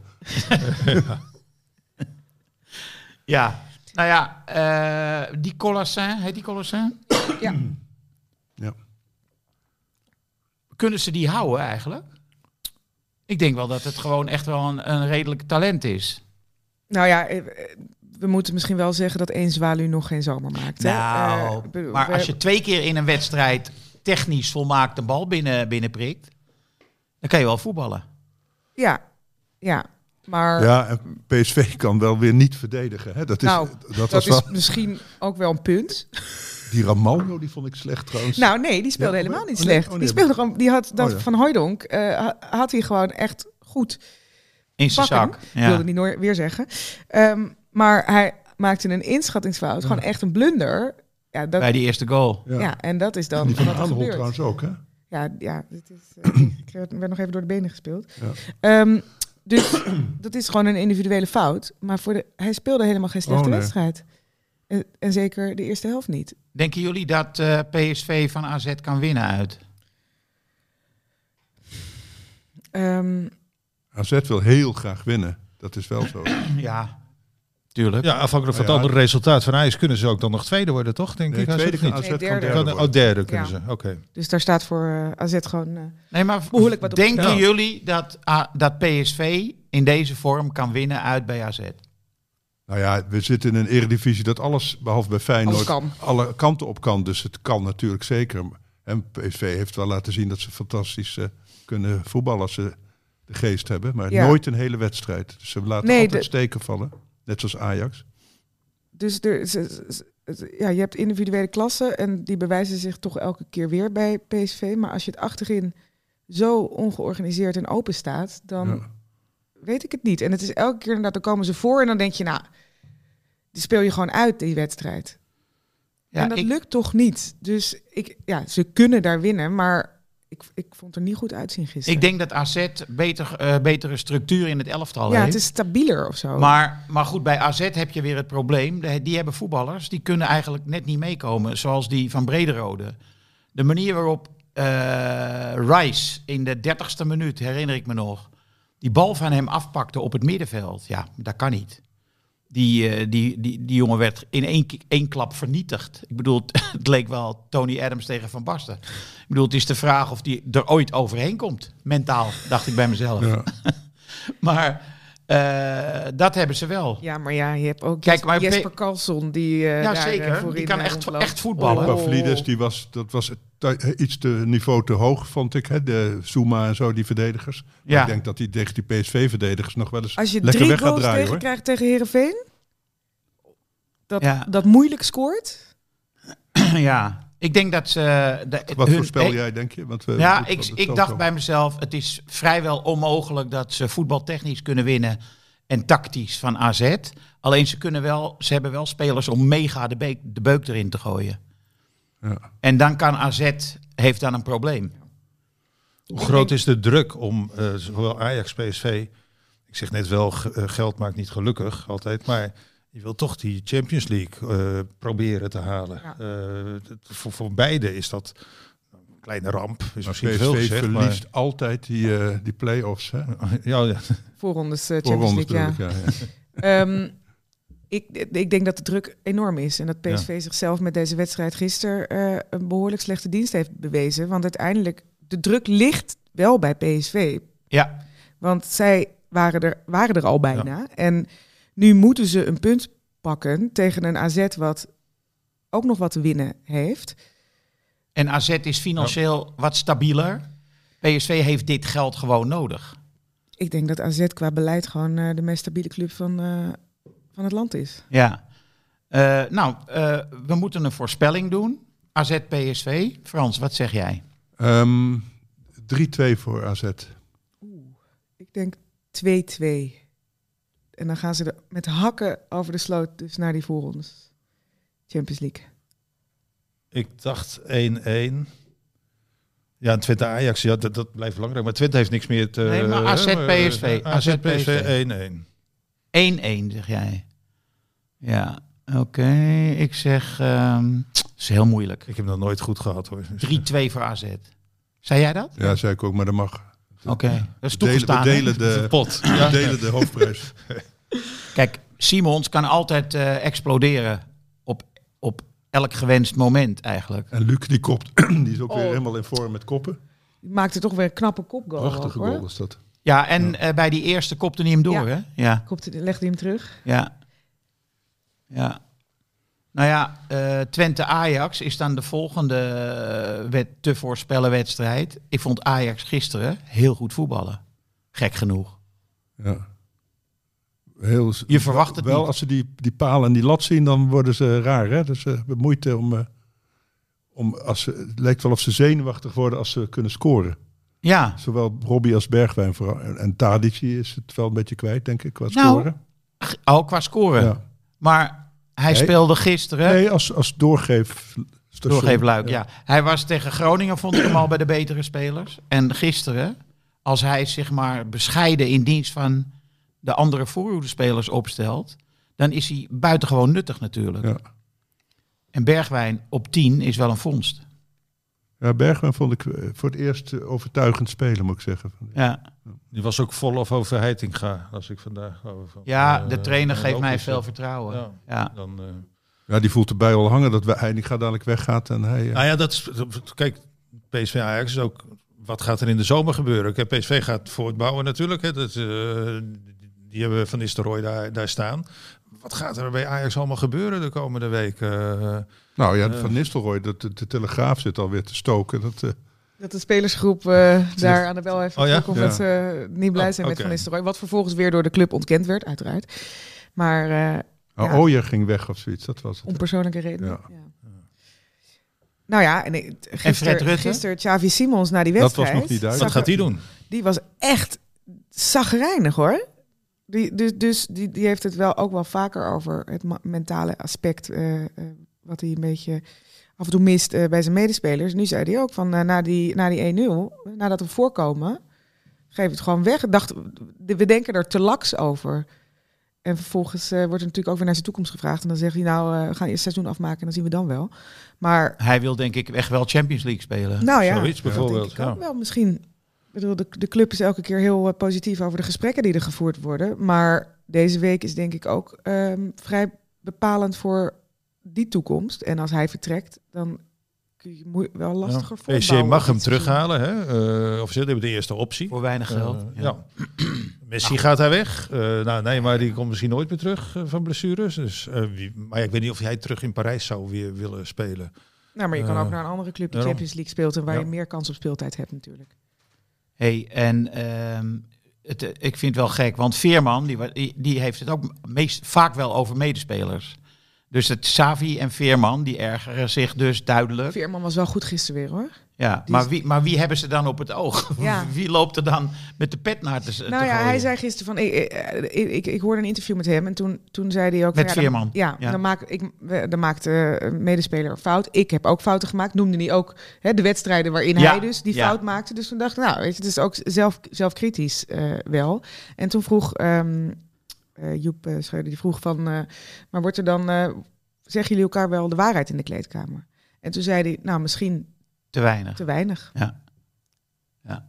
Ja, nou ja, eh, die Collassin, heet die Collassin?
Ja.
Ja.
Kunnen ze die houden eigenlijk? Ik denk wel dat het gewoon echt wel een, een redelijk talent is.
Nou ja, eh, eh, we moeten misschien wel zeggen dat één zwaluw nog geen zomer maakt. hè.
Nou, maar als je twee keer in een wedstrijd technisch volmaakt een bal binnen, binnenprikt, dan kan je wel voetballen.
Ja, ja. Maar
Ja, en PSV kan wel weer niet verdedigen. Hè. Dat, is,
Nou,
dat,
dat
was
is
wel...
misschien ook wel een punt.
Die Ramalho, die vond ik slecht trouwens.
Nou nee, die speelde
Ja,
helemaal
oh,
niet
nee,
slecht.
oh, nee,
die speelde gewoon, die had dat
Oh, ja.
van Hooijdonk, eh, ha- had hij gewoon echt goed
In zijn zak.
Ik wilde
Ja.
niet nooit weer zeggen. Ehm, maar hij maakte een inschattingsfout, gewoon echt een blunder. Ja, dat,
Bij die eerste goal.
ja. en dat is dan
die van
er
Aanholt
gebeurt.
trouwens ook, hè?
Ja, ja dit is, eh, ik werd werd nog even door de benen gespeeld.
Ja.
Ehm, dus dat is gewoon een individuele fout. Maar voor de, hij speelde helemaal geen slechte
Oh, nee.
wedstrijd. En, en zeker de eerste helft niet.
Denken jullie dat eh, PSV van AZ kan winnen uit?
Ehm,
AZ wil heel graag winnen. Dat is wel zo.
Ja, tuurlijk.
Ja, afhankelijk van het
Ja.
andere resultaat van Ajax kunnen ze ook dan nog tweede worden, toch? Denk
Nee,
ik. Als
tweede
het
kan
niet.
AZ
Nee, derde.
Kan- oh, derde kunnen ze. Oké.
dus daar staat voor eh, AZ gewoon... eh,
Nee, maar
Behoorlijk wat op
denken jullie dat, ah, dat PSV in deze vorm kan winnen uit bij AZ?
Nou ja, we zitten in een eredivisie dat alles, behalve bij Feyenoord,
kan.
alle kanten op kan. Dus het kan natuurlijk zeker. En PSV heeft wel laten zien dat ze fantastisch eh, kunnen voetballen als ze de geest hebben. Maar
Ja.
nooit een hele wedstrijd. Dus ze laten
Nee,
altijd
de-
steken vallen. Net zoals Ajax.
Dus er, ze- ze- ze- ja, je hebt individuele klassen en die bewijzen zich toch elke keer weer bij PSV. Maar als je het achterin zo ongeorganiseerd en open staat, dan
Ja.
weet ik het niet. En het is elke keer inderdaad, dan komen ze voor en dan denk je, nou, die speel je gewoon uit, die wedstrijd.
Ja,
en dat
ik-
lukt toch niet. Dus ik, ja, ze kunnen daar winnen, maar ik, ik vond er niet goed uitzien gisteren.
Ik denk dat AZ beter, eh, betere structuur in het elftal
ja,
heeft.
het is stabieler of zo.
Maar, maar goed, bij AZ heb je weer het probleem. De- Die hebben voetballers, die kunnen eigenlijk net niet meekomen. Zoals die van Brederode. De manier waarop eh Rice in de dertigste minuut, herinner ik me nog... die bal van hem afpakte op het middenveld. Ja, dat kan niet. Die, eh, die, die, die jongen werd in één, één klap vernietigd. Ik bedoel, het leek wel Tony Adams tegen Van Basten. Ik bedoel, het is de vraag of die er ooit overheen komt. Mentaal, dacht ik bij mezelf.
Ja.
Maar eh, dat hebben ze wel.
Ja, maar ja, je hebt ook
Kijk,
Jesper,
maar
Jesper Carlson die eh
Ja,
daar, eh,
zeker.
voorin,
Die kan
eh,
echt, echt voetballen.
Oh.
Pavlidis, die was, dat was iets te niveau te hoog, vond ik. Hè? De Zuma en zo, die verdedigers. Maar
Ja.
Ik denk dat hij tegen die PSV-verdedigers nog wel eens
Als je
lekker
drie
weg gaat
goals
draaien.
tegen
Hoor.
krijgt tegen Herenveen, dat,
Ja.
dat moeilijk scoort.
ja, ik denk dat ze... De,
Wat
hun-
voorspel
eh,
jij, denk je? Want we,
Ja, ik, ik dacht bij mezelf, het is vrijwel onmogelijk dat ze voetbaltechnisch kunnen winnen en tactisch van AZ. Alleen ze kunnen wel, ze hebben wel spelers om mega de, beek, de beuk erin te gooien.
Ja.
En dan kan AZ, heeft dan een probleem.
Hoe groot is de druk om eh, zowel Ajax, PSV... Ik zeg net wel, ge- eh, geld maakt niet gelukkig altijd, maar je wil toch die Champions League eh, proberen te halen.
Ja.
Eh, het- voor, voor beide is dat een kleine ramp. Is
Maar
misschien veel
PSV
gezegd,
verliest altijd die, eh, die play-offs. Hè?
Ja, ja.
Voorrondes uh, Champions
Voorrondes
League,
bedoel
ja.
ik, ja, ja.
Ehm, ik, ik denk dat de druk enorm is. En dat PSV zichzelf met deze wedstrijd gisteren eh, een behoorlijk slechte dienst heeft bewezen. Want uiteindelijk, de druk ligt wel bij PSV.
Ja,
Want zij waren er, waren er al bijna. En nu moeten ze een punt pakken tegen een AZ wat ook nog wat te winnen heeft.
en AZ is financieel wat stabieler. PSV heeft dit geld gewoon nodig.
Ik denk dat AZ qua beleid gewoon eh, de meest stabiele club van, eh, van het land is.
Ja. Eh, nou, eh, we moeten een voorspelling doen. AZ PSV. Frans, wat zeg jij?
Ehm, 3-2 voor AZ.
Ik denk 2-2. En dan gaan ze er met hakken over de sloot dus naar die voorrondes. Champions League.
Ik dacht 1-1. Ja, en Twente Ajax, ja, dat, dat blijft belangrijk. Maar Twente heeft niks meer te...
Nee, maar AZ, PSV.
AZ, PSV 1-1.
1-1, zeg jij. Ja, oké. Ik zeg... ehm het is heel moeilijk. 3-2
Ik heb nog nooit goed gehad hoor. Dus,
voor AZ. Zei jij dat?
Ja, zei ik ook, maar dat mag.
Oké, dat is
We delen, we
toegestaan. hè?
delen de,
pot.
we delen de hoofdprijs.
Kijk, Simons kan altijd eh, exploderen op, op elk gewenst moment eigenlijk.
En Luc, die kopt, die is ook weer
Oh.
helemaal in vorm met koppen.
Die maakte toch weer een knappe kopgoal.
Prachtige goal is dat.
Ja, en eh, bij die eerste kopte hij hem door,
Ja.
hè? Ja.
Kopte, legde hij hem terug.
Ja. Ja. Nou ja, eh, Twente-Ajax is dan de volgende eh, wed te voorspellen wedstrijd. Ik vond Ajax gisteren heel goed voetballen. Gek genoeg.
Ja. Heel,
Je verwacht het
wel,
niet.
als ze die, die paal en die lat zien, dan worden ze raar. Hè? Dus ze hebben moeite om... eh, om als ze, het lijkt wel of ze zenuwachtig worden als ze kunnen scoren.
Ja,
Zowel Robbie als Bergwijn. vooral. En, en Tadic is het wel een beetje kwijt, denk ik, qua
Nou,
scoren.
G- ook qua scoren.
Ja.
Maar hij
Nee.
speelde gisteren...
Nee, als, als doorgeef... station.
Doorgeefluik, ja. Hij was tegen Groningen, vond ik hem al bij de betere spelers. En gisteren, als hij zich maar bescheiden in dienst van de andere voorhoedespelers opstelt, dan is hij buitengewoon nuttig natuurlijk.
Ja.
En Bergwijn op 10 is wel een vondst.
Ja, Bergman vond ik eh, voor het eerst eh, overtuigend spelen, moet ik zeggen.
Ja,
Die was ook vol of over Heitinga, als ik vandaag over.
ja
eh,
de trainer geeft mij veel
eh,
vertrouwen.
Ja.
Ja.
Dan, eh,
Ja, die voelt erbij al hangen dat we Heitinga dadelijk weggaat. En hij, eh,
Nou ja, dat is, kijk, PSV Ajax is ook. Wat gaat er in de zomer gebeuren? Kijk, PSV gaat voortbouwen natuurlijk. Hè. Dat, eh, die hebben Van Nistelrooy daar, daar staan. Wat gaat er bij Ajax allemaal gebeuren de komende week? Eh,
nou ja,
eh.
Van Nistelrooy, dat, de, de Telegraaf zit alweer te stoken. Dat, eh,
Dat de spelersgroep eh, daar aan de bel heeft
Oh ja?
omdat ze niet blij
Oh,
zijn met. Van Nistelrooy. Wat vervolgens weer door de club ontkend werd, uiteraard. Maar eh,
oh,
Ja.
Ooyer ging weg of zoiets, dat was het.
om persoonlijke redenen.
Ja.
Ja. Nou ja, en
Fred
gisteren,
Rutte?
gisteren Xavi Simons na die
Dat was
wedstrijd.
nog niet duidelijk.
wat gaat die
er-
doen?
Die was echt zagrijnig hoor. Die, dus dus die, die heeft het wel ook wel vaker over het mentale aspect. eh, eh, wat hij een beetje af en toe mist eh, bij zijn medespelers. Nu zei hij ook van eh, na die, na die 1-0, nadat we voorkomen, geef het gewoon weg. Dacht, we denken er te laks over. En vervolgens eh, wordt er natuurlijk ook weer naar zijn toekomst gevraagd. En dan zegt hij nou, eh, we gaan eerst seizoen afmaken en dan zien we dan wel. Maar
Hij wil denk ik echt wel Champions League spelen.
nou ja,
Zoiets bijvoorbeeld, ja.
wel. Misschien, bedoel, de, de club is elke keer heel eh, positief over de gesprekken die er gevoerd worden. Maar deze week is denk ik ook ehm, vrij bepalend voor die toekomst. En als hij vertrekt, dan kun je wel lastiger
Ja. PSG
voortbouwen
mag hem terughalen. Hè? Eh officieel, hebben de eerste optie.
Voor weinig geld.
Eh,
ja.
ja. Messi gaat daar weg. Eh, nou, nee, maar die komt misschien nooit meer terug eh, van blessures. Dus, eh, wie, maar ja, ik weet niet of hij terug in Parijs zou weer willen spelen.
Nou, maar je kan
Eh,
ook naar een andere club die. Champions League speelt en waar
Ja.
je meer kans op speeltijd hebt natuurlijk.
Hey, en ehm, het, eh, ik vind het wel gek, want Veerman die, die heeft het ook meest, vaak wel over medespelers. Dus het Savi en Veerman, die ergeren zich dus duidelijk.
Veerman was wel goed gisteren weer hoor.
Ja,
Die
maar wie, maar wie hebben ze dan op het oog?
Ja.
Wie loopt er dan met de pet naar te, te
Nou ja, hij zei gisteren van, ik, ik, ik, ik hoorde een interview met hem en toen, toen zei hij ook...
Met
van, ja, dan-. Ja,
Ja.
Dan, maak, ik, dan maakt eh, een medespeler fout. Ik heb ook fouten gemaakt. Noemde hij ook hè, de wedstrijden waarin
Ja,
hij dus die fout maakte. Dus toen dacht ik, nou weet je, het is ook zelf, zelfkritisch eh, wel. En toen vroeg ehm, eh, Joep uh, Schreuder, die vroeg van... eh, maar wordt er dan, eh, zeggen jullie elkaar wel de waarheid in de kleedkamer? En toen zei hij, nou misschien
Te weinig.
te weinig.
Ja. Ja.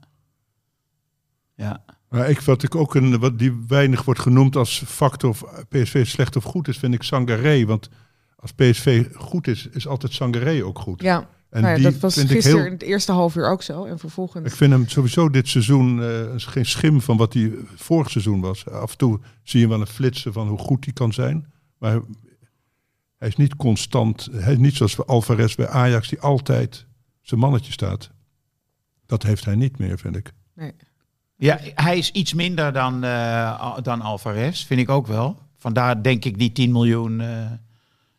Ja.
Maar ik, wat ik ook een, wat die weinig wordt genoemd als factor of PSV slecht of goed is, vind ik Sangaré. Want als PSV goed is, is altijd Sangaré ook goed.
Ja,
En
nou ja,
die
dat was
vind ik
gisteren
heel.
in het eerste half uur ook zo. En vervolgens...
Ik vind hem sowieso dit seizoen eh, geen schim van wat hij vorig seizoen was. Af en toe zie je wel een flitsen van hoe goed hij kan zijn. Maar hij, hij is niet constant. Hij is niet zoals Alvarez bij Ajax, die altijd zijn mannetje staat. Dat heeft hij niet meer, vind ik.
Nee.
Ja, hij is iets minder dan, eh, Al- dan Alvarez, vind ik ook wel. Vandaar denk ik die 10 miljoen, eh,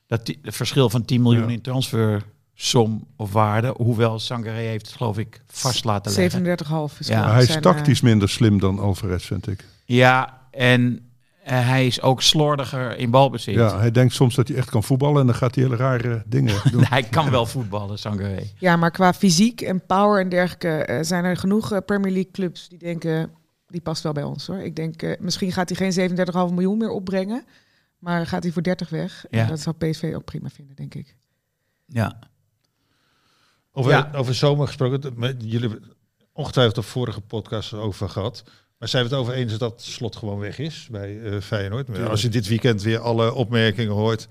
dat het verschil van 10 miljoen
Ja.
in transfersom of waarde. Hoewel Sangaré heeft het geloof ik vast laten leggen.
37,5 is
Ja.
hij is tactisch
eh,
minder slim dan Alvarez, vind ik.
Ja, en hij is ook slordiger in balbezit.
Ja, hij denkt soms dat hij echt kan voetballen en dan gaat hij hele rare dingen doen.
Hij kan wel voetballen, Sangaré.
Ja, maar qua fysiek en power en dergelijke eh, zijn er genoeg eh, Premier League clubs die denken, die past wel bij ons hoor. Ik denk, eh, misschien gaat hij geen 37,5 miljoen meer opbrengen, maar gaat hij voor 30 weg.
Ja.
En dat zou PSV ook prima vinden, denk ik.
Ja.
Over,
Ja.
over zomer gesproken, jullie hebben ongetwijfeld de vorige podcast over gehad. Maar zijn we het over eens dat slot gewoon weg is bij eh, Feyenoord? Maar als je dit weekend weer alle opmerkingen hoort,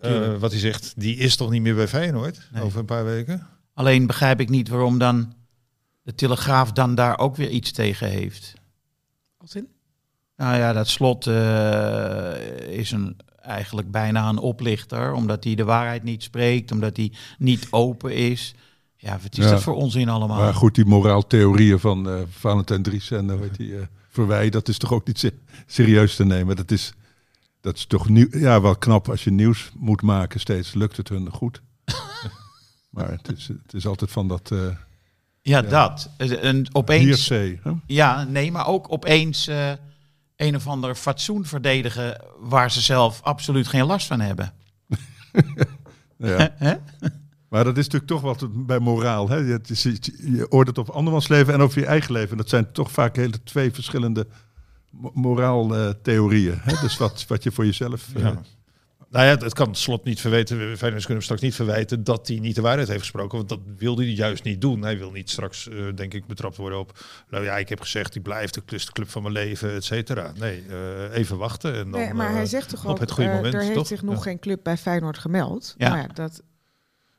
eh, wat hij zegt, die is toch niet meer bij Feyenoord
Nee.
over een paar weken?
Alleen begrijp ik niet waarom dan de Telegraaf dan daar ook weer iets tegen heeft.
Als in?
Nou ja, dat slot eh, is een, eigenlijk bijna een oplichter, omdat hij de waarheid niet spreekt, omdat hij niet open is. Ja, wat is
Ja.
dat voor onzin allemaal?
Maar goed, die moraaltheorieën van eh Valentijn Dries en uh, weet die, eh, Verwij, dat is toch ook niet se- serieus te nemen. Dat is, dat is toch nieuw, ja, wel knap als je nieuws moet maken steeds. Lukt het hun goed. maar het is, het is altijd van dat eh
ja, dat. En opeens,
hè?
ja, nee, maar ook opeens eh, een of ander fatsoen verdedigen waar ze zelf absoluut geen last van hebben.
Ja. Maar dat is natuurlijk toch wat bij moraal. Hè? Het is, je oordeelt op andermans leven en over je eigen leven. Dat zijn toch vaak hele twee verschillende mo- moraaltheorieën. hè? Dus wat, wat je voor jezelf... eh,
Ja. Nou ja, het kan slot niet verweten. Feyenoord kunnen hem straks niet verwijten dat hij niet de waarheid heeft gesproken. Want dat wilde hij juist niet doen. Hij wil niet straks, eh, denk ik, betrapt worden op. Nou ja, ik heb gezegd, ik blijf de, de club van mijn leven, et cetera. Nee, eh, even wachten. En dan,
nee, maar hij zegt toch
op
ook,
het goede
eh,
moment.
er heeft
toch?
zich nog
Ja.
geen club bij Feyenoord gemeld.
Ja.
Nou ja, dat,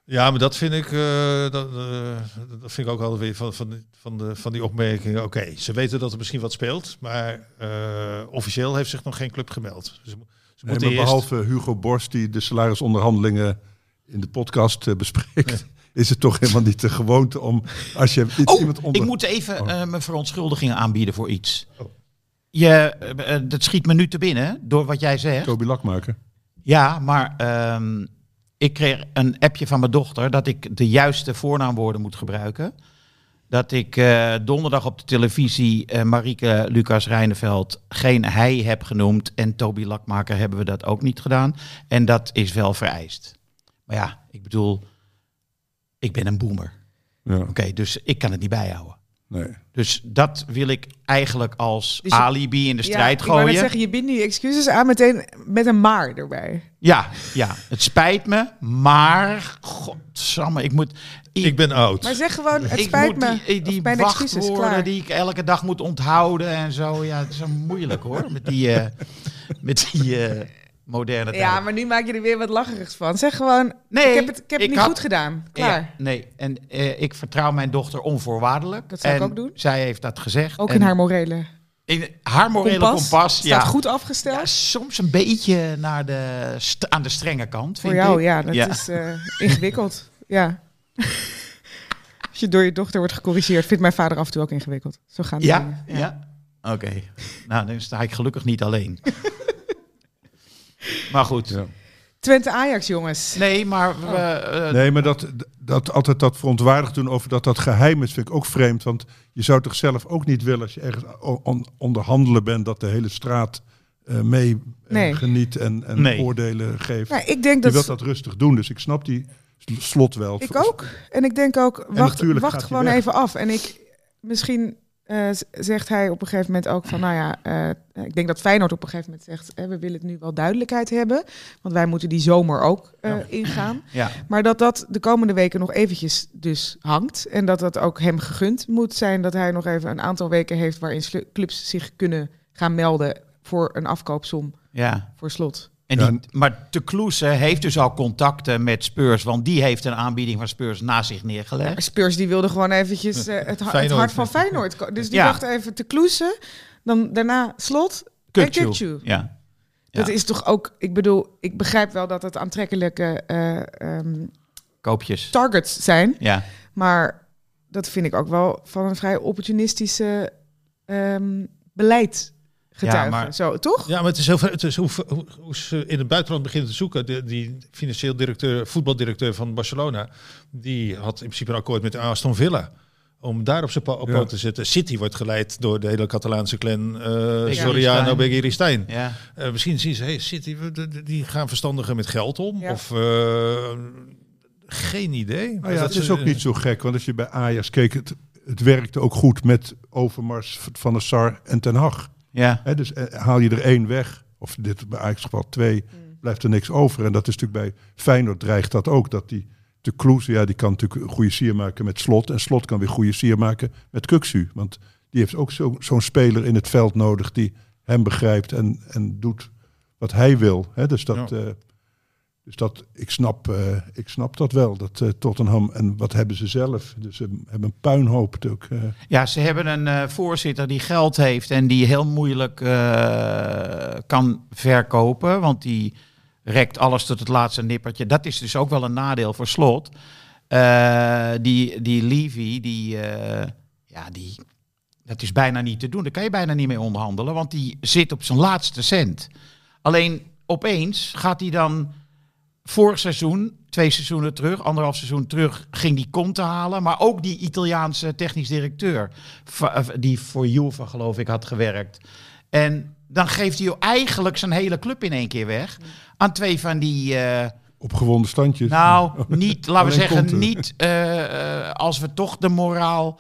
Ja, maar dat vind ik, eh, dat, eh, dat vind ik ook altijd weer van, van, die- van, de, van die opmerkingen. Oké, ze weten dat er misschien wat speelt, maar eh, officieel heeft zich nog geen club gemeld. Ze, ze
Nee,
moeten
maar
eerst...
behalve Hugo Borst die de salarisonderhandelingen in de podcast bespreekt, is het toch helemaal niet de gewoonte om als je iets,
Oh,
iemand onder...
ik moet even
Oh.
mijn verontschuldigingen aanbieden voor iets.
Oh.
Je, dat schiet me nu te binnen door wat jij zegt.
Toby Lakmaker.
Ja, maar ehm, ik kreeg een appje van mijn dochter dat ik de juiste voornaamwoorden moet gebruiken. Dat ik eh, donderdag op de televisie eh Marieke Lucas Rijneveld geen hij heb genoemd. En Toby Lakmaker hebben we dat ook niet gedaan. En dat is wel vereist. Maar ja, ik bedoel, ik ben een boomer.
Ja,
Oké, dus ik kan het niet bijhouden.
Nee.
Dus dat wil ik eigenlijk als
Dus je-
alibi in de strijd
ja, Ik wou
gooien.
zeggen, je biedt nu excuses aan meteen met een maar erbij.
Ja, ja, het spijt me, maar godsamme, ik moet...
Ik ben oud.
Maar zeg gewoon, het
ik
spijt
moet
me.
die, die
Of mijn excuses, klaar.
die ik elke dag moet onthouden en zo. Ja, het is zo moeilijk hoor, met die, eh, met die eh, moderne tijd.
Ja, maar nu maak je er weer wat lacherigs van. Zeg gewoon,
Nee,
ik heb het, ik heb het niet
had-
goed gedaan. Klaar.
Ja, nee, en eh, ik vertrouw mijn dochter onvoorwaardelijk.
Dat zou ik ook doen.
Zij heeft dat gezegd.
Ook
En
in haar morele
in haar morele
kompas.
kompas.
Staat
ja.
goed afgesteld.
Ja, soms een beetje naar de aan de strenge kant.
Voor
vind
jou,
ik.
ja. Dat
Ja.
is eh, ingewikkeld. ja. Als je door je dochter wordt gecorrigeerd, vindt mijn vader af en toe ook ingewikkeld. Zo gaan die
Ja,
dingen.
ja. Oké. Nou, dan sta ik gelukkig niet alleen. maar goed.
Ja.
Twente Ajax, jongens.
Nee, maar we, eh,
Nee, maar dat, dat altijd dat verontwaardigd doen over dat dat geheim is, vind ik ook vreemd. Want je zou toch zelf ook niet willen als je ergens on- onderhandelen bent, dat de hele straat eh, mee eh,
Nee.
geniet en, en
Nee.
oordelen geeft.
Nou, ik denk
je
dat...
wilt dat rustig doen, dus ik snap die sl- slot wel.
Ik ook. En ik denk ook, wacht, wacht gewoon even af. En ik, misschien eh, zegt hij op een gegeven moment ook van, nou ja, eh, ik denk dat Feyenoord op een gegeven moment zegt, we willen nu wel duidelijkheid hebben, want wij moeten die zomer ook eh,
Ja.
ingaan.
ja.
Maar dat dat de komende weken nog eventjes dus hangt en dat dat ook hem gegund moet zijn dat hij nog even een aantal weken heeft waarin clubs zich kunnen gaan melden voor een afkoopsom
ja.
voor slot.
En
Ja.
maar de Kloese heeft dus al contacten met Spurs, want die heeft een aanbieding van Spurs naast zich neergelegd.
Spurs die wilde gewoon eventjes eh, het, ha- het
Feyenoord.
hart van Feyenoord. Dus die
Ja.
dacht even te kloesen. Dan daarna slot. En Kukçu.
Ja.
Dat
Ja.
is toch ook, ik bedoel, ik begrijp wel dat het aantrekkelijke eh, ehm,
Koopjes.
targets zijn.
Ja.
Maar dat vind ik ook wel van een vrij opportunistische ehm, beleid getuigen.
maar-
Zo, toch?
Ja, maar het is heel het is hoe, hoe, hoe ze in het buitenland beginnen te zoeken. De, die financieel directeur, voetbaldirecteur van Barcelona, die had in principe een akkoord met Aston Villa. Om daar op zijn po- op
Ja.
te zetten. City wordt geleid door de hele Catalaanse clan uh, Soriano. Begiri Stijn.
Ja.
Eh, misschien zien ze, hey, City, die gaan verstandiger met geld om.
Ja.
Of eh, geen idee.
Nou ja,
Dat
het is
ze-
ook niet zo gek, want als je bij Ajax keek, het, het werkte ook goed met Overmars, Van der Sar en Ten Hag.
Ja.
Hè, dus eh, haal je er één weg, of dit bij Ajax geval twee, blijft er niks over. En dat is natuurlijk bij Feyenoord dreigt dat ook, dat die de Kloes, ja, die kan natuurlijk een goede sier maken met Slot. En Slot kan weer goede sier maken met Kuksu. Want die heeft ook zo- zo'n speler in het veld nodig die hem begrijpt en, en doet wat hij wil. Hè, dus dat,
Ja.
eh, dus dat ik, snap, eh, ik snap dat wel, dat eh, Tottenham. En wat hebben ze zelf? Dus ze hebben een puinhoop natuurlijk. eh.
Ja, ze hebben een voorzitter die geld heeft en die heel moeilijk kan verkopen, want die rekt alles tot het laatste nippertje. Dat is dus ook wel een nadeel voor slot. Die, die Levy, die, ja, die, dat is bijna niet te doen. Daar kan je bijna niet mee onderhandelen, want die zit op zijn laatste cent. Alleen opeens gaat hij dan vorig seizoen, twee seizoenen terug, anderhalf seizoen terug, ging die Conte halen. Maar ook die Italiaanse technisch directeur, eh, die voor Juve geloof ik had gewerkt. En dan geeft hij eigenlijk zijn hele club in één keer weg aan twee van die... eh,
opgewonden standjes.
nou, niet, laten we zeggen,
Conte.
niet eh, als we toch de moraal,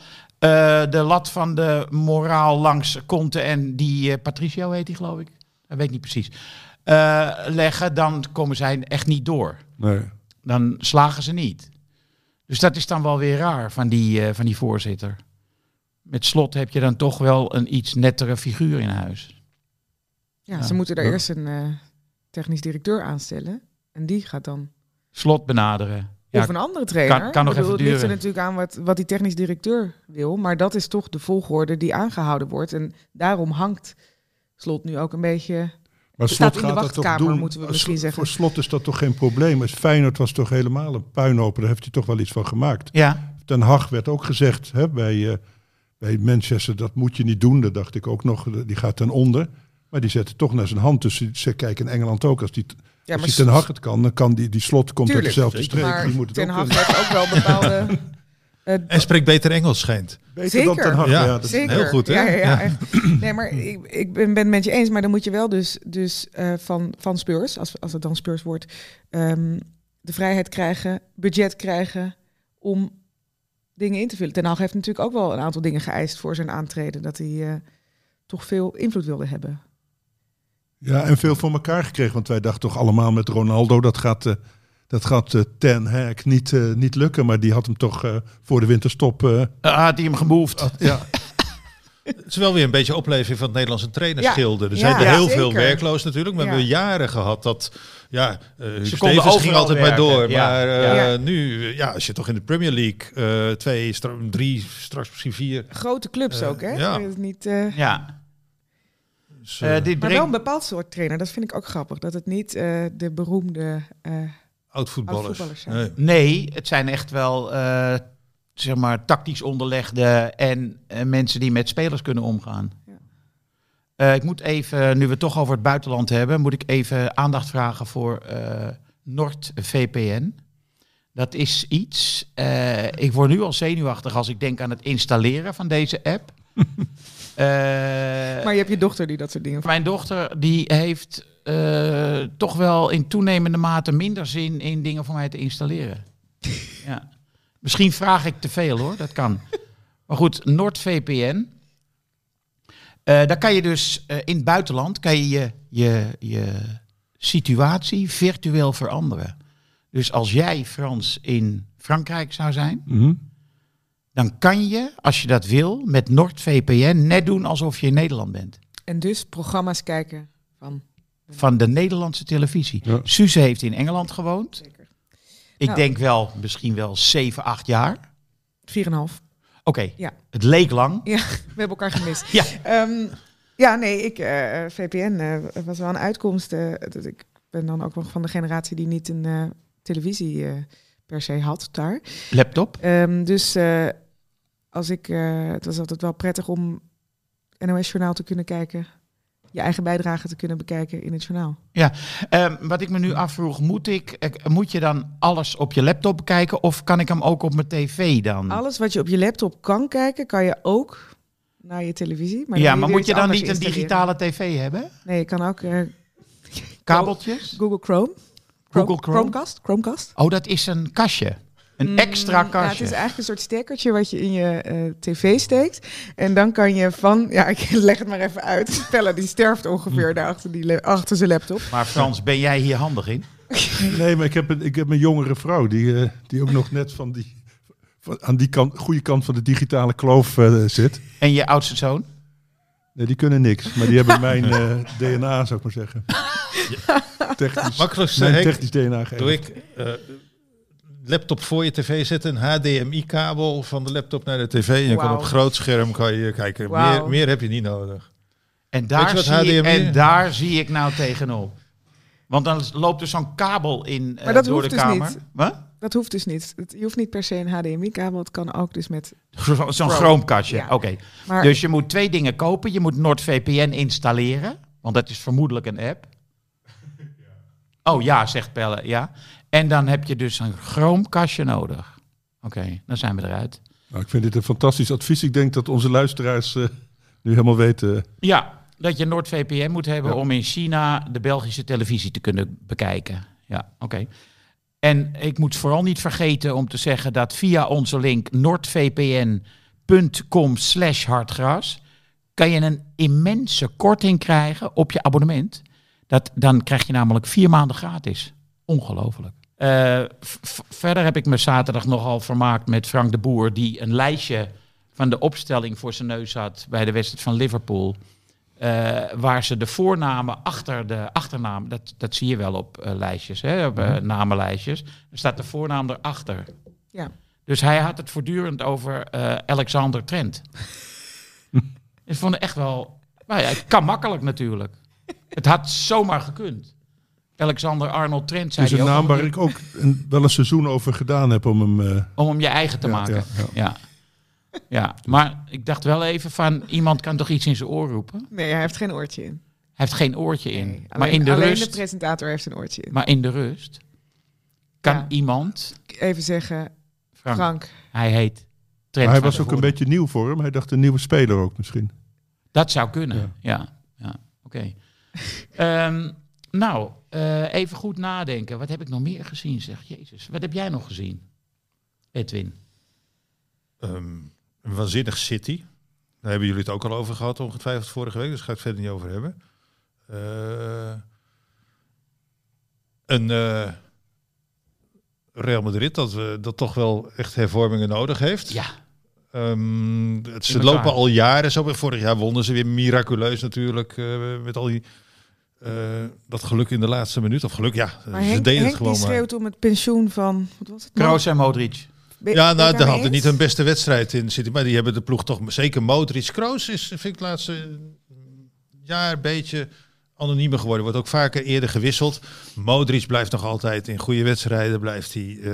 de lat van de moraal langs Conte en die Patricio heet die geloof ik. Dat weet ik niet precies. Eh, leggen, dan komen zij echt niet door.
Nee.
Dan slagen ze niet. Dus dat is dan wel weer raar van die, eh, van die voorzitter. Met slot heb je dan toch wel een iets nettere figuur in huis.
Ja,
Ja.
ze moeten daar
Ja.
eerst een eh, technisch directeur aanstellen. En die gaat dan.
Slot benaderen. Ja,
of een andere trainer.
kan- kan nog
bedoel,
even
Het ligt er
duren.
natuurlijk aan wat, wat die technisch directeur wil. Maar dat is toch de volgorde die aangehouden wordt. En daarom hangt Slot nu ook een beetje.
Maar
staat
Slot
in de wachtkamer,
doen.
moeten we
Als-
misschien zeggen.
Voor Slot is dat toch geen probleem. Maar Feyenoord was toch helemaal een puinhoop. Daar heeft hij toch wel iets van gemaakt.
ja,
Ten Hag werd ook gezegd hè, bij, eh, bij Manchester, dat moet je niet doen. Dat dacht ik ook nog, die gaat ten onder. Maar die zette toch naar zijn hand. Dus ze- kijken in Engeland ook. Als die,
Ja,
als die Ten Hag het kan, dan kan die, die slot komt uit dezelfde streek.
maar
Die moet het
Ten
ook
Hag heeft ook wel bepaalde. eh,
En spreekt beter Engels, schijnt.
Beter dan
Zeker.
Ten Hag.
Ja,
Ja, dat-
Zeker.
heel goed, hè?
Ja. Nee, maar ik, ik ben, ben het met je eens. Maar dan moet je wel dus, dus eh, van, van Spurs, als, als het dan Spurs wordt, ehm, de vrijheid krijgen, budget krijgen om dingen in te vullen. Ten Hag heeft natuurlijk ook wel een aantal dingen geëist voor zijn aantreden. Dat hij eh, toch veel invloed wilde hebben.
Ja, en veel voor elkaar gekregen. Want wij dachten toch allemaal met Ronaldo, dat gaat, eh, dat gaat eh, Ten Hag niet, eh, niet lukken. Maar die had hem toch eh, voor de winterstop... eh,
Ah, had hij hem gemoved.
ja,
Het is wel weer een beetje opleving van het Nederlandse trainersgilde. Er
Ja,
zijn er heel
zeker.
veel werkloos natuurlijk. Maar we hebben jaren gehad dat... Ja, eh
konden
Stevens ging altijd maar
werken.
door.
Ja,
Maar eh,
ja.
nu, ja, als je toch in de Premier League... eh, twee, stra- drie, straks misschien vier...
Grote clubs ook, hè?
ja.
Is Niet, eh,
Ja,
Dus,
dit
maar wel een bepaald soort trainer. Dat vind ik ook grappig. Dat het niet eh, de beroemde...
oud-voetballers. Nee.
Nee, het zijn echt wel, eh, zeg maar, tactisch onderlegde en eh, mensen die met spelers kunnen omgaan.
Ja.
Eh, ik moet even, nu we het toch over het buitenland hebben, moet ik even aandacht vragen voor eh NordVPN. Dat is iets, eh, ik word nu al zenuwachtig als ik denk aan het installeren van deze app. Eh,
Maar je hebt je dochter die dat soort dingen...
mijn dochter die heeft eh, toch wel in toenemende mate minder zin in dingen voor mij te installeren. ja. Misschien vraag ik te veel hoor, dat kan. Maar goed, NordVPN. Eh daar kan je dus eh, in het buitenland kan je, je je je situatie virtueel veranderen. Dus als jij Frans in Frankrijk zou zijn,
mhm.
dan kan je, als je dat wil, met NordVPN net doen alsof je in Nederland bent.
En dus programma's kijken van...
van de Nederlandse televisie.
Ja.
Suze heeft in Engeland gewoond.
Zeker.
Ik
Nou.
denk wel, misschien wel 7, 8 jaar.
4,5.
Oké,
Ja.
het leek lang.
Ja, we hebben elkaar gemist.
Ja.
Ehm, ja, nee, ik, eh, VPN eh, was wel een uitkomst. eh, dat ik ben dan ook nog van de generatie die niet een eh, televisie eh, per se had daar.
Laptop.
Ehm, dus eh, als ik, eh, het was altijd wel prettig om NOS-journaal te kunnen kijken. Je eigen bijdrage te kunnen bekijken in het journaal.
Ehm, wat ik me nu afvroeg, moet, ik, eh, moet je dan alles op je laptop bekijken of kan ik hem ook op mijn tv dan?
Alles wat je op je laptop kan kijken, kan je ook naar je televisie. Maar
ja, maar moet je dan niet een digitale tv hebben?
Nee, je kan ook eh,
Kabeltjes?
Google Chrome.
Google Chrome?
Chromecast. Chromecast.
Oh, dat is een kastje. Een
Mm,
extra
Ja, het
kastje.
is eigenlijk een soort stekkertje wat je in je eh, tv steekt. En dan kan je van, ja, ik leg het maar even uit. Pelle die sterft ongeveer daar achter, die, achter zijn laptop.
Maar Frans, ben jij hier handig in?
Nee, maar ik heb, een, ik heb een jongere vrouw die, eh, die ook nog net van die, van, aan die kant, goede kant van de digitale kloof eh, zit.
En je oudste zoon?
Nee, die kunnen niks, maar die hebben mijn eh, DNA, zou ik maar zeggen. Technisch,
Makkelijkste,
mijn technisch DNA gegeven.
doe ik eh, laptop voor je tv zetten, een HDMI-kabel van de laptop naar de tv. En je kan op groot scherm kan je kijken. Meer, meer heb je niet nodig.
En daar, zie ik, en daar zie ik nou tegenop. Want dan loopt er zo'n kabel in eh,
Maar dat
door
hoeft
de
dus
kamer.
niet.
Wat?
Dat hoeft dus niet. Het, je hoeft niet per se een HDMI-kabel. Het kan ook dus met...
Zo- Zo'n chromekastje.
Ja.
Oké.
Maar
Dus je moet twee dingen kopen. Je moet NordVPN installeren. Want dat is vermoedelijk een app. Oh ja, zegt Pelle. Ja. En dan heb je dus een chromekastje nodig. Oké, dan zijn we eruit.
Nou, ik vind dit een fantastisch advies. Ik denk dat onze luisteraars eh, nu helemaal weten.
Ja, dat je NordVPN moet hebben
Ja.
om in China de Belgische televisie te kunnen bekijken. Ja, oké. En ik moet vooral niet vergeten om te zeggen dat via onze link nordvpn.com slash hartgras kan je een immense korting krijgen op je abonnement. Dat, dan krijg je namelijk vier maanden gratis. Ongelooflijk. Eh, verder heb ik me zaterdag nogal vermaakt met Frank de Boer, die een lijstje van de opstelling voor zijn neus had bij de wedstrijd van Liverpool. Eh, waar ze de voornamen achter de achternaam, dat, dat zie je wel op eh, lijstjes, hè, op eh, namenlijstjes. Er staat de voornaam erachter.
Ja.
Dus hij had het voortdurend over Alexander Trent. Ik vond het echt wel. Nou ja, het kan makkelijk natuurlijk. Het had zomaar gekund. Alexander Arnold Trent
Het
zei
is een naam waar ik ook een, wel een seizoen over gedaan heb om hem... eh,
om hem je eigen te
Ja,
maken.
ja,
Ja,
ja.
ja. maar ik dacht wel even van iemand kan toch iets in zijn oor roepen.
Nee, hij heeft geen oortje in.
Hij heeft geen oortje in.
Nee,
maar
alleen,
in de
alleen
rust.
de presentator heeft een oortje in.
maar in de rust kan
Ja.
iemand.
Even zeggen,
Frank,
Frank.
Hij heet. Trent
maar hij was ook een beetje nieuw voor hem. Hij dacht een nieuwe speler ook misschien.
Dat zou kunnen,
Ja.
ja. ja, Oké. Ehm, nou, eh, even goed nadenken. Wat heb ik nog meer gezien, zeg? Jezus, wat heb jij nog gezien, Edwin?
Ehm, een waanzinnig City. Daar hebben jullie het ook al over gehad, ongetwijfeld vorige week. Dus daar ga ik het verder niet over hebben. Eh, een eh, Real Madrid dat, we dat toch wel echt hervormingen nodig heeft.
Ja,
Ehm, het, ze lopen al jaren zo. Vorig jaar wonnen ze weer miraculeus natuurlijk. met al die, eh, dat geluk in de laatste minuut. Of geluk, ja.
Maar
ze
Henk,
deden
Henk
het gewoon
die
maar.
schreeuwt om het pensioen van... Wat was het?
Kroos en Modric.
Ben-
Ja, nou, daar hadden niet een beste wedstrijd in zitten. Maar die hebben de ploeg toch zeker Modric. Kroos is, vind ik, het laatste jaar een beetje anoniemer geworden. Wordt ook vaker eerder gewisseld. Modric blijft nog altijd in goede wedstrijden. Blijft hij eh,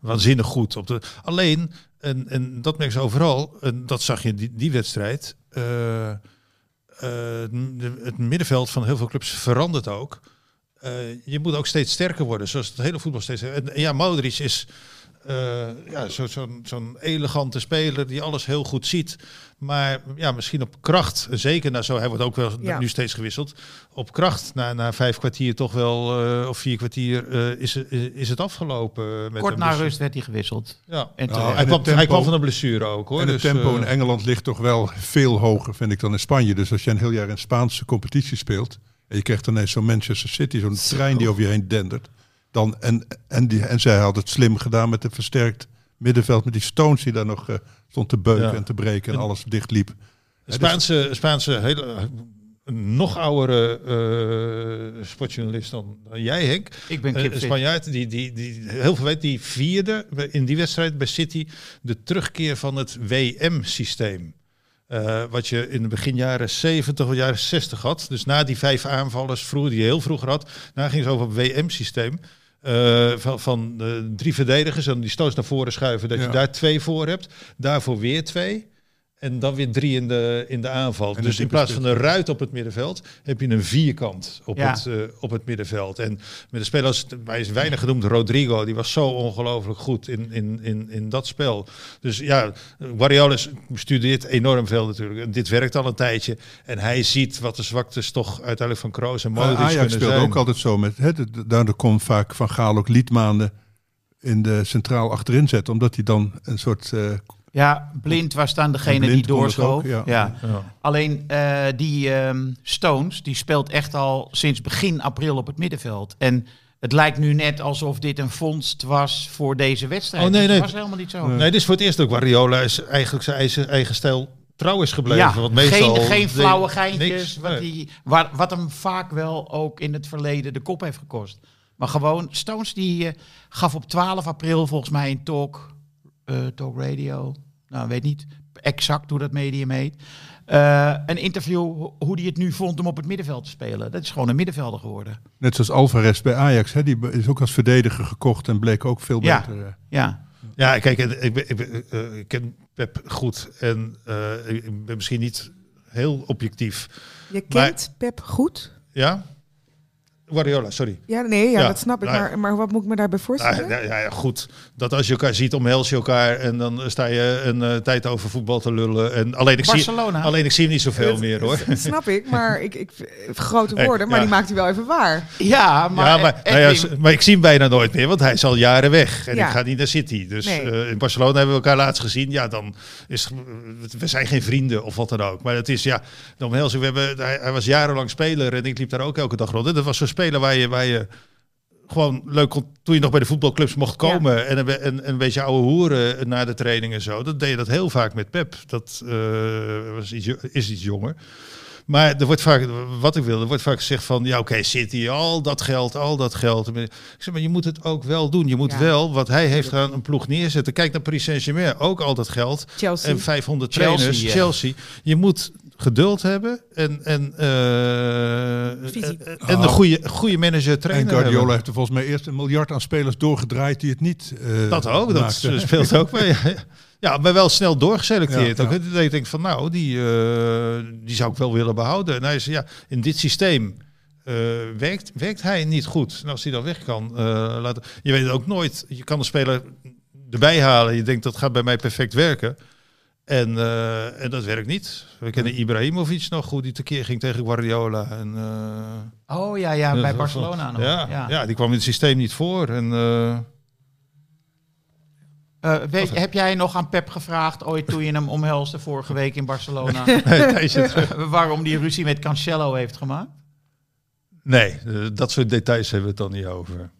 waanzinnig goed. Op de, alleen, en, en dat merk je overal. En dat zag je in die, die wedstrijd. eh, de- het middenveld van heel veel clubs verandert ook. Eh, je moet ook steeds sterker worden, zoals het hele voetbal steeds. En, ja, Modric is eh, ja, zo- zo'n zo'n elegante speler die alles heel goed ziet. Maar ja, misschien op kracht, zeker na zo, hij wordt ook wel
Ja.
nu steeds gewisseld. Op kracht, na, na vijf kwartier toch wel, eh, of vier kwartier, eh, is, is, is het afgelopen. Met
Kort na
blessure.
rust werd hij gewisseld.
Ja.
En
Nou.
Hij kwam,
het tempo-
hij kwam van een blessure ook hoor.
en het
dus,
tempo
eh,
in Engeland ligt toch wel veel hoger, vind ik, dan in Spanje. Dus als je een heel jaar in Spaanse competitie speelt... en je krijgt dan ineens zo'n Manchester City, zo'n trein die over je heen dendert... Dan, en, en, die, en zij had het slim gedaan met een versterkt middenveld... met die Stones die daar nog eh, stond te beuken
Ja.
en te breken en
En-
alles dichtliep.
Een Spaanse, Spaanse hele, nog oudere eh, sportjournalist dan, dan jij, Henk.
Ik ben
Een- Een
kipfit.
Spanjaard die, die, die heel veel weet, die vierde in die wedstrijd bij City de terugkeer van het WM-systeem. Eh, wat je in de begin jaren 70 of jaren 60 had. Dus na die vijf aanvallers, vroeger, die je heel vroeger had, daarna ging het over het WM-systeem. Eh, van van eh, drie verdedigers en die stoot naar voren schuiven, dat
Ja.
je daar twee voor hebt. Daarvoor weer twee. En dan weer drie in de, in de aanval.
En
dus in plaats van een ruit op het middenveld, heb je een vierkant op,
Ja.
het, eh, op het middenveld. En met de spelers, wij is weinig genoemd, Rodrigo, die was zo ongelooflijk goed in, in, in, in dat spel. Dus ja, Guardiola studeert enorm veel natuurlijk. En dit werkt al een tijdje. En hij ziet wat de zwaktes toch uiteindelijk van Kroos en Modric
Maar Ajax
kunnen
speelde
zijn.
ook altijd zo met. Hè, de- daardoor kon vaak Van Gaal ook liedmaanden in de centraal achterin zetten, omdat hij dan een soort. eh,
Ja, Blind was dan degene die doorschoof.
ja.
ja.
Ja.
Alleen eh, die ehm, Stones, die speelt echt al sinds begin april op het middenveld. En het lijkt nu net alsof dit een vondst was voor deze wedstrijd.
Oh, nee, nee.
Dat was helemaal niet zo.
Nee, dit is voor het eerst ook Guardiola is eigenlijk zijn eigen, eigen stijl trouw is gebleven.
Ja,
want meestal
geen, geen flauwe geintjes.
niks.
Wat,
Nee.
die, waar, wat hem vaak wel ook in het verleden de kop heeft gekost. Maar gewoon, Stones die eh, gaf op 12 april volgens mij een talk, eh, talk radio. Nou, weet niet exact hoe dat medium heet. Eh, een interview ho- hoe hij het nu vond om op het middenveld te spelen. Dat is gewoon een middenvelder geworden.
net zoals Alvarez bij Ajax, hè, die is ook als verdediger gekocht en bleek ook veel
Ja.
beter. eh.
Ja,
Ja, kijk, ik, ik, eh, ik ken Pep goed en eh, ik ben misschien niet heel objectief.
Je kent Pep goed?
Ja? Guardiola, sorry.
Ja, nee, ja,
Ja,
dat snap ik.
nou,
Maar, maar wat moet ik me daarbij voorstellen?
Nou, ja, ja, goed. Dat als je elkaar ziet, omhels je elkaar en dan sta je een eh, tijd over voetbal te lullen. En alleen ik, zie,
Barcelona.
alleen ik zie hem niet zoveel
Dat-
meer hoor.
dat snap ik, maar ik, ik, grote
Hey,
woorden, maar
ja.
die maakt hij wel even waar.
Ja, maar,
ja, maar, nou maar ik zie hem bijna nooit meer, want hij is al jaren weg. En
Ja.
ik ga niet naar City. Dus
Nee.
eh, in Barcelona hebben we elkaar laatst gezien. Ja, dan is we zijn geen vrienden of wat dan ook. Maar het is ja, de omhelzing. We hebben, hij, hij was jarenlang speler en ik liep daar ook elke dag rond. En dat was zo'n speler waar je, waar je gewoon leuk kon, toen je nog bij de voetbalclubs mocht komen en, een, en, en een beetje ouwe hoeren na de training en zo. Dat deed je dat heel vaak met Pep. Dat eh, was iets, is iets jonger. Maar er wordt vaak, wat ik wil, er wordt vaak gezegd van, ja oké, City, al dat geld, al dat geld. Ik zeg, maar je moet het ook wel doen. Je moet
Ja.
wel, wat hij heeft gedaan, een ploeg neerzetten. Kijk naar Paris Saint-Germain, ook al dat geld.
Chelsea.
En 500
Chelsea,
trainers. Chelsea. Je moet geduld hebben en, en, eh,
Visie.
en en een goede, goede manager
En
trainer
Guardiola
hebben.
heeft er volgens mij eerst een miljard aan spelers doorgedraaid die het niet eh,
Dat ook, dat speelt ook mee. Ja, maar wel snel doorgeselecteerd.
Ja.
Ook. Dat ik denk van, nou, die, eh, die zou ik wel willen behouden. En hij zei, ja, in dit systeem eh, werkt, werkt hij niet goed. En als hij dan weg kan eh, laten... Je weet het ook nooit. Je kan een speler erbij halen. Je denkt, dat gaat bij mij perfect werken. En, eh, en dat werkt niet. We kennen Ibrahimovic nog, hoe die tekeer ging tegen Guardiola. En, eh,
Oh ja, ja, bij Barcelona nog.
Ja,
Ja.
ja. die kwam in het systeem niet voor. En, eh,
weet, heb jij nog aan Pep gevraagd, ooit toen je hem omhelsde vorige week in Barcelona,
zit-
waarom die ruzie met Cancelo heeft gemaakt?
Nee, dat soort details hebben we het dan niet over.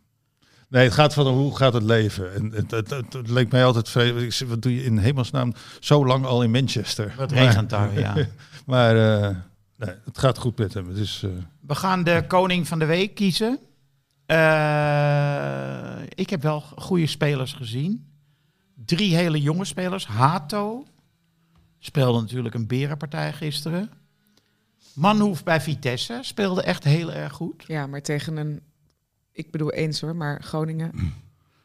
Nee, het gaat van hoe gaat het leven. En het, het, het, het leek mij altijd vreemd. Wat doe je in hemelsnaam zo lang al in Manchester?
Wat regent daar, ja.
Maar eh, nee, het gaat goed met hem. Dus, eh,
We gaan de koning van de week kiezen. Eh, ik heb wel goede spelers gezien. Drie hele jonge spelers. Hato speelde natuurlijk een berenpartij gisteren. Manhoef bij Vitesse speelde echt heel erg goed.
Ja, maar tegen een, ik bedoel eens hoor, maar Groningen.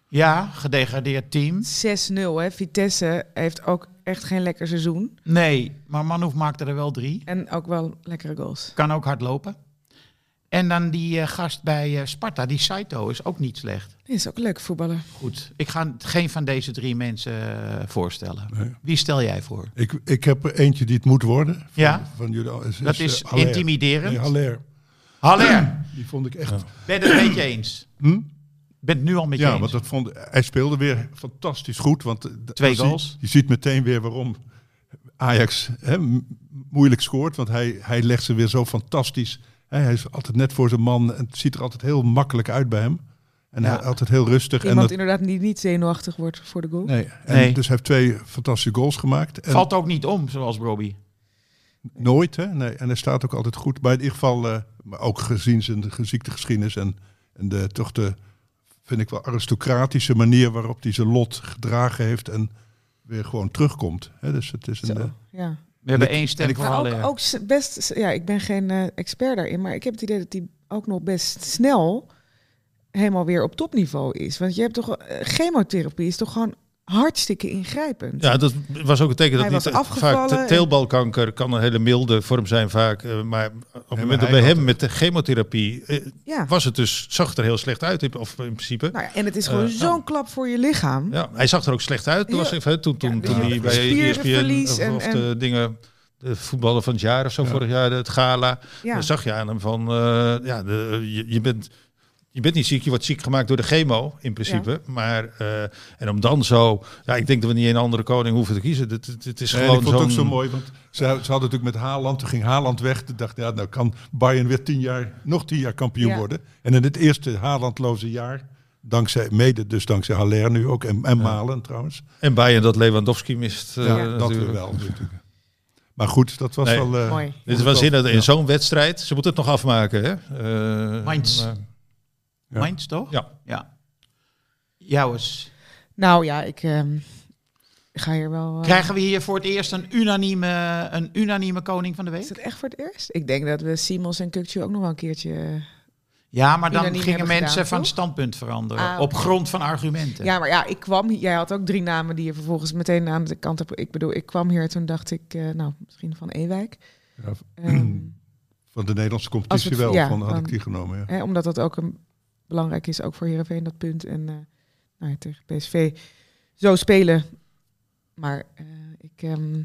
Ja, gedegradeerd team.
6-0 hè. Vitesse heeft ook echt geen lekker seizoen.
Nee, maar Manhoef maakte er wel drie.
En ook wel lekkere goals.
Kan ook hard lopen. En dan die eh, gast bij eh, Sparta, die Saito, is ook niet slecht.
Die is ook een leuke voetballer.
Goed, ik ga geen van deze drie mensen eh, voorstellen.
Nee.
Wie stel jij voor?
Ik, ik heb er eentje die het moet worden. Van,
Ja?
Van jullie, is,
Dat is
Haller.
intimiderend.
Nee, Haller.
Haller,
Die vond ik echt...
ben je het met je eens?
Hm?
Ben het nu al met je
Ja,
eens?
want dat vond, hij speelde weer fantastisch goed. Want eh,
Twee goals.
je ziet meteen weer waarom Ajax hè, moeilijk scoort. Want hij, hij legt ze weer zo fantastisch. Hè, hij is altijd net voor zijn man. En het ziet er altijd heel makkelijk uit bij hem. En
Ja.
hij, altijd heel rustig.
Iemand
en dat,
inderdaad die niet zenuwachtig wordt voor de goal.
nee, en
Nee.
Dus hij heeft twee fantastische goals gemaakt. En
Valt ook niet om, zoals Robbie.
Nooit, hè? Nee, en hij staat ook altijd goed. Maar in ieder geval, eh, maar ook gezien zijn ziektegeschiedenis en, en de, toch de, vind ik wel, aristocratische manier waarop hij zijn lot gedragen heeft en weer gewoon terugkomt. Hè? Dus het is een...
Zo,
eh,
ja.
We hebben één stem voor
Maar
Haller.
ook, ook best, ja, ik ben geen eh, expert daarin, maar ik heb het idee dat hij ook nog best snel helemaal weer op topniveau is. Want je hebt toch, chemotherapie is toch gewoon hartstikke ingrijpend.
ja, dat was ook een teken dat
Hij
niet
was
eh,
afgevallen
vaak teelbalkanker kan een hele milde vorm zijn vaak. eh, maar op het moment dat
hij
bij hem met de chemotherapie eh,
Ja.
was het dus, zag het er heel slecht uit of in principe.
Nou ja, en het is gewoon
Eh,
zo'n
ja.
klap voor je lichaam.
Ja, hij zag er ook slecht uit. Dat
Ja.
was even, toen, toen,
Ja,
toen
ja,
hij bij E ESPN of,
en-
of
en-
de dingen, de voetballer van het jaar of zo
Ja.
vorig jaar, het gala.
Ja.
Dan zag je aan hem van, eh, ja, de, je, je bent... Je bent niet ziek, je wordt ziek gemaakt door de chemo in principe. Maar eh, en om dan zo, ja, ik denk dat we niet een andere koning hoeven te kiezen. Het, het, het is
nee,
gewoon
ik vond het ook zo mooi, want ze, ze hadden natuurlijk met Haaland, toen ging Haaland weg. Toen dacht ja, nou kan Bayern weer tien jaar, nog tien jaar kampioen
Ja.
worden. En in het eerste Haalandloze jaar, dankzij, mede dus dankzij Haller nu ook, en, en Malen trouwens.
En Bayern dat Lewandowski mist. eh,
Ja, dat weer wel. natuurlijk. Maar goed, dat was
Nee.
wel... eh,
Mooi.
Dit is waanzinnig in
Ja.
zo'n wedstrijd. Ze moeten het nog afmaken, hè? Eh,
Mainz.
maar-
Ja.
Mainz, toch?
Ja.
ja. Jou eens.
Nou ja, ik ehm, ga hier wel... eh,
Krijgen we hier voor het eerst een unanieme, een unanieme koning van de
Is
week?
het echt voor het eerst? Ik denk dat we Simons en Kukcu ook nog wel een keertje...
Ja, maar dan gingen mensen
gedaan,
van
toch?
standpunt veranderen.
Ah,
Op grond van argumenten.
Ja, maar ja, ik kwam... hier- Jij had ook drie namen die je vervolgens meteen aan de kant hebt... Ik bedoel, ik kwam hier en toen dacht ik... eh, nou, misschien van Ewijk.
Ja,
Ehm,
Van de Nederlandse competitie
het-
wel,
ja,
van, had ik die genomen. Ja.
Hè, omdat dat ook een, belangrijk is, ook voor Heerenveen, dat punt. En eh, nou ja, tegen PSV zo spelen. Maar eh, ik ehm,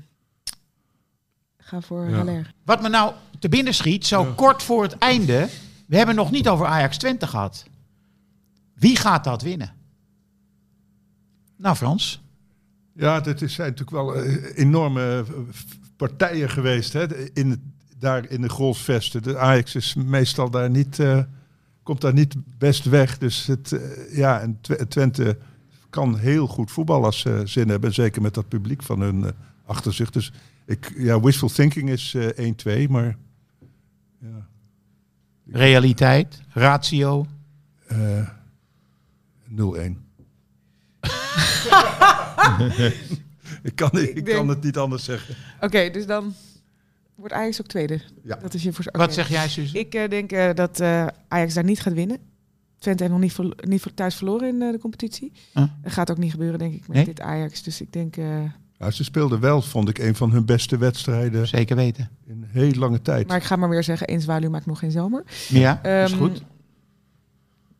ga voor
Ja.
Haller.
Wat me nou te binnen schiet, zo
Ja.
kort voor het einde. We hebben nog niet over Ajax Twente gehad. Wie gaat dat winnen? Nou, Frans.
Ja, dit is- zijn natuurlijk wel eh, enorme partijen geweest. Hè? In het, daar in de golfsvesten. De Ajax is meestal daar niet, eh, komt daar niet best weg. Dus het, eh, ja, en Tw- Twente kan heel goed voetballen als ze zin hebben. Zeker met dat publiek van hun eh, achter zich. Dus ik, ja, wishful thinking is eh 1-2, maar ja,
Realiteit, ratio.
eh 0-1. ik kan, ik,
Ik
kan het niet anders zeggen.
Oké, dus dan wordt Ajax ook tweede.
Ja.
Dat is je voor
Wat zeg jij, Suze?
Ik eh, denk eh, dat eh, Ajax daar niet gaat winnen. Twente heeft nog niet, verlo- niet voor thuis verloren in de competitie.
Huh?
Dat gaat ook niet gebeuren, denk ik, met
Nee?
dit Ajax. Dus ik denk... eh,
Ja, ze speelden wel, vond ik, een van hun beste wedstrijden
Zeker weten.
in een heel lange tijd.
maar ik ga maar weer zeggen, één zwaluw maakt nog geen zomer.
Ja, is
Ehm,
goed.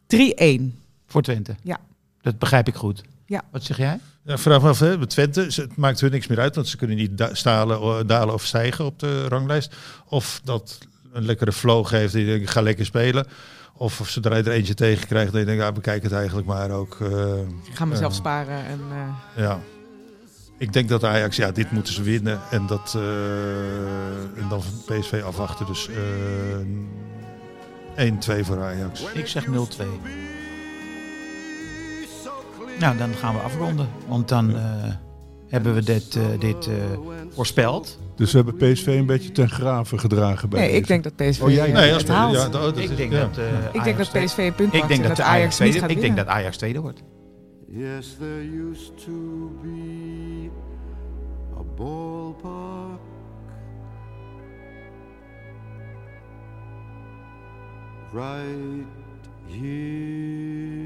3-1.
Voor Twente.
Ja.
Dat begrijp ik goed.
Ja.
Wat zeg jij?
Ja, vraag me af, hè, met Twente, het maakt hun niks meer uit, want ze kunnen niet da- stalen, dalen of stijgen op de ranglijst. Of dat een lekkere flow geeft denkt, ik ga lekker spelen. Of, of zodra je er eentje tegen krijgt, dan denk je, ah, bekijk het eigenlijk maar ook. eh,
Ik ga mezelf
eh,
sparen. En, eh,
Ja. Ik denk dat Ajax, ja, dit moeten ze winnen. En, dat, eh, en dan van PSV afwachten. Dus eh 1-2 voor Ajax.
Ik zeg 0-2. Nou, dan gaan we afronden. Want dan eh, hebben we dit, eh, dit eh, voorspeld.
Dus we hebben PSV een beetje ten graven gedragen bij
nee, ik denk dat PSV
Oh, jij-
Nee,
het
als,
haalt.
ja, dat, dat
Ik
is-
denk
ja.
dat, eh,
ik denk
Ajax
dat PSV een punt
Ik denk
en
dat,
dat
Ajax
Ajax niet
tweede,
gaat
ik denk dat Ajax tweede wordt.
Yes, there used to be a ballpark right here.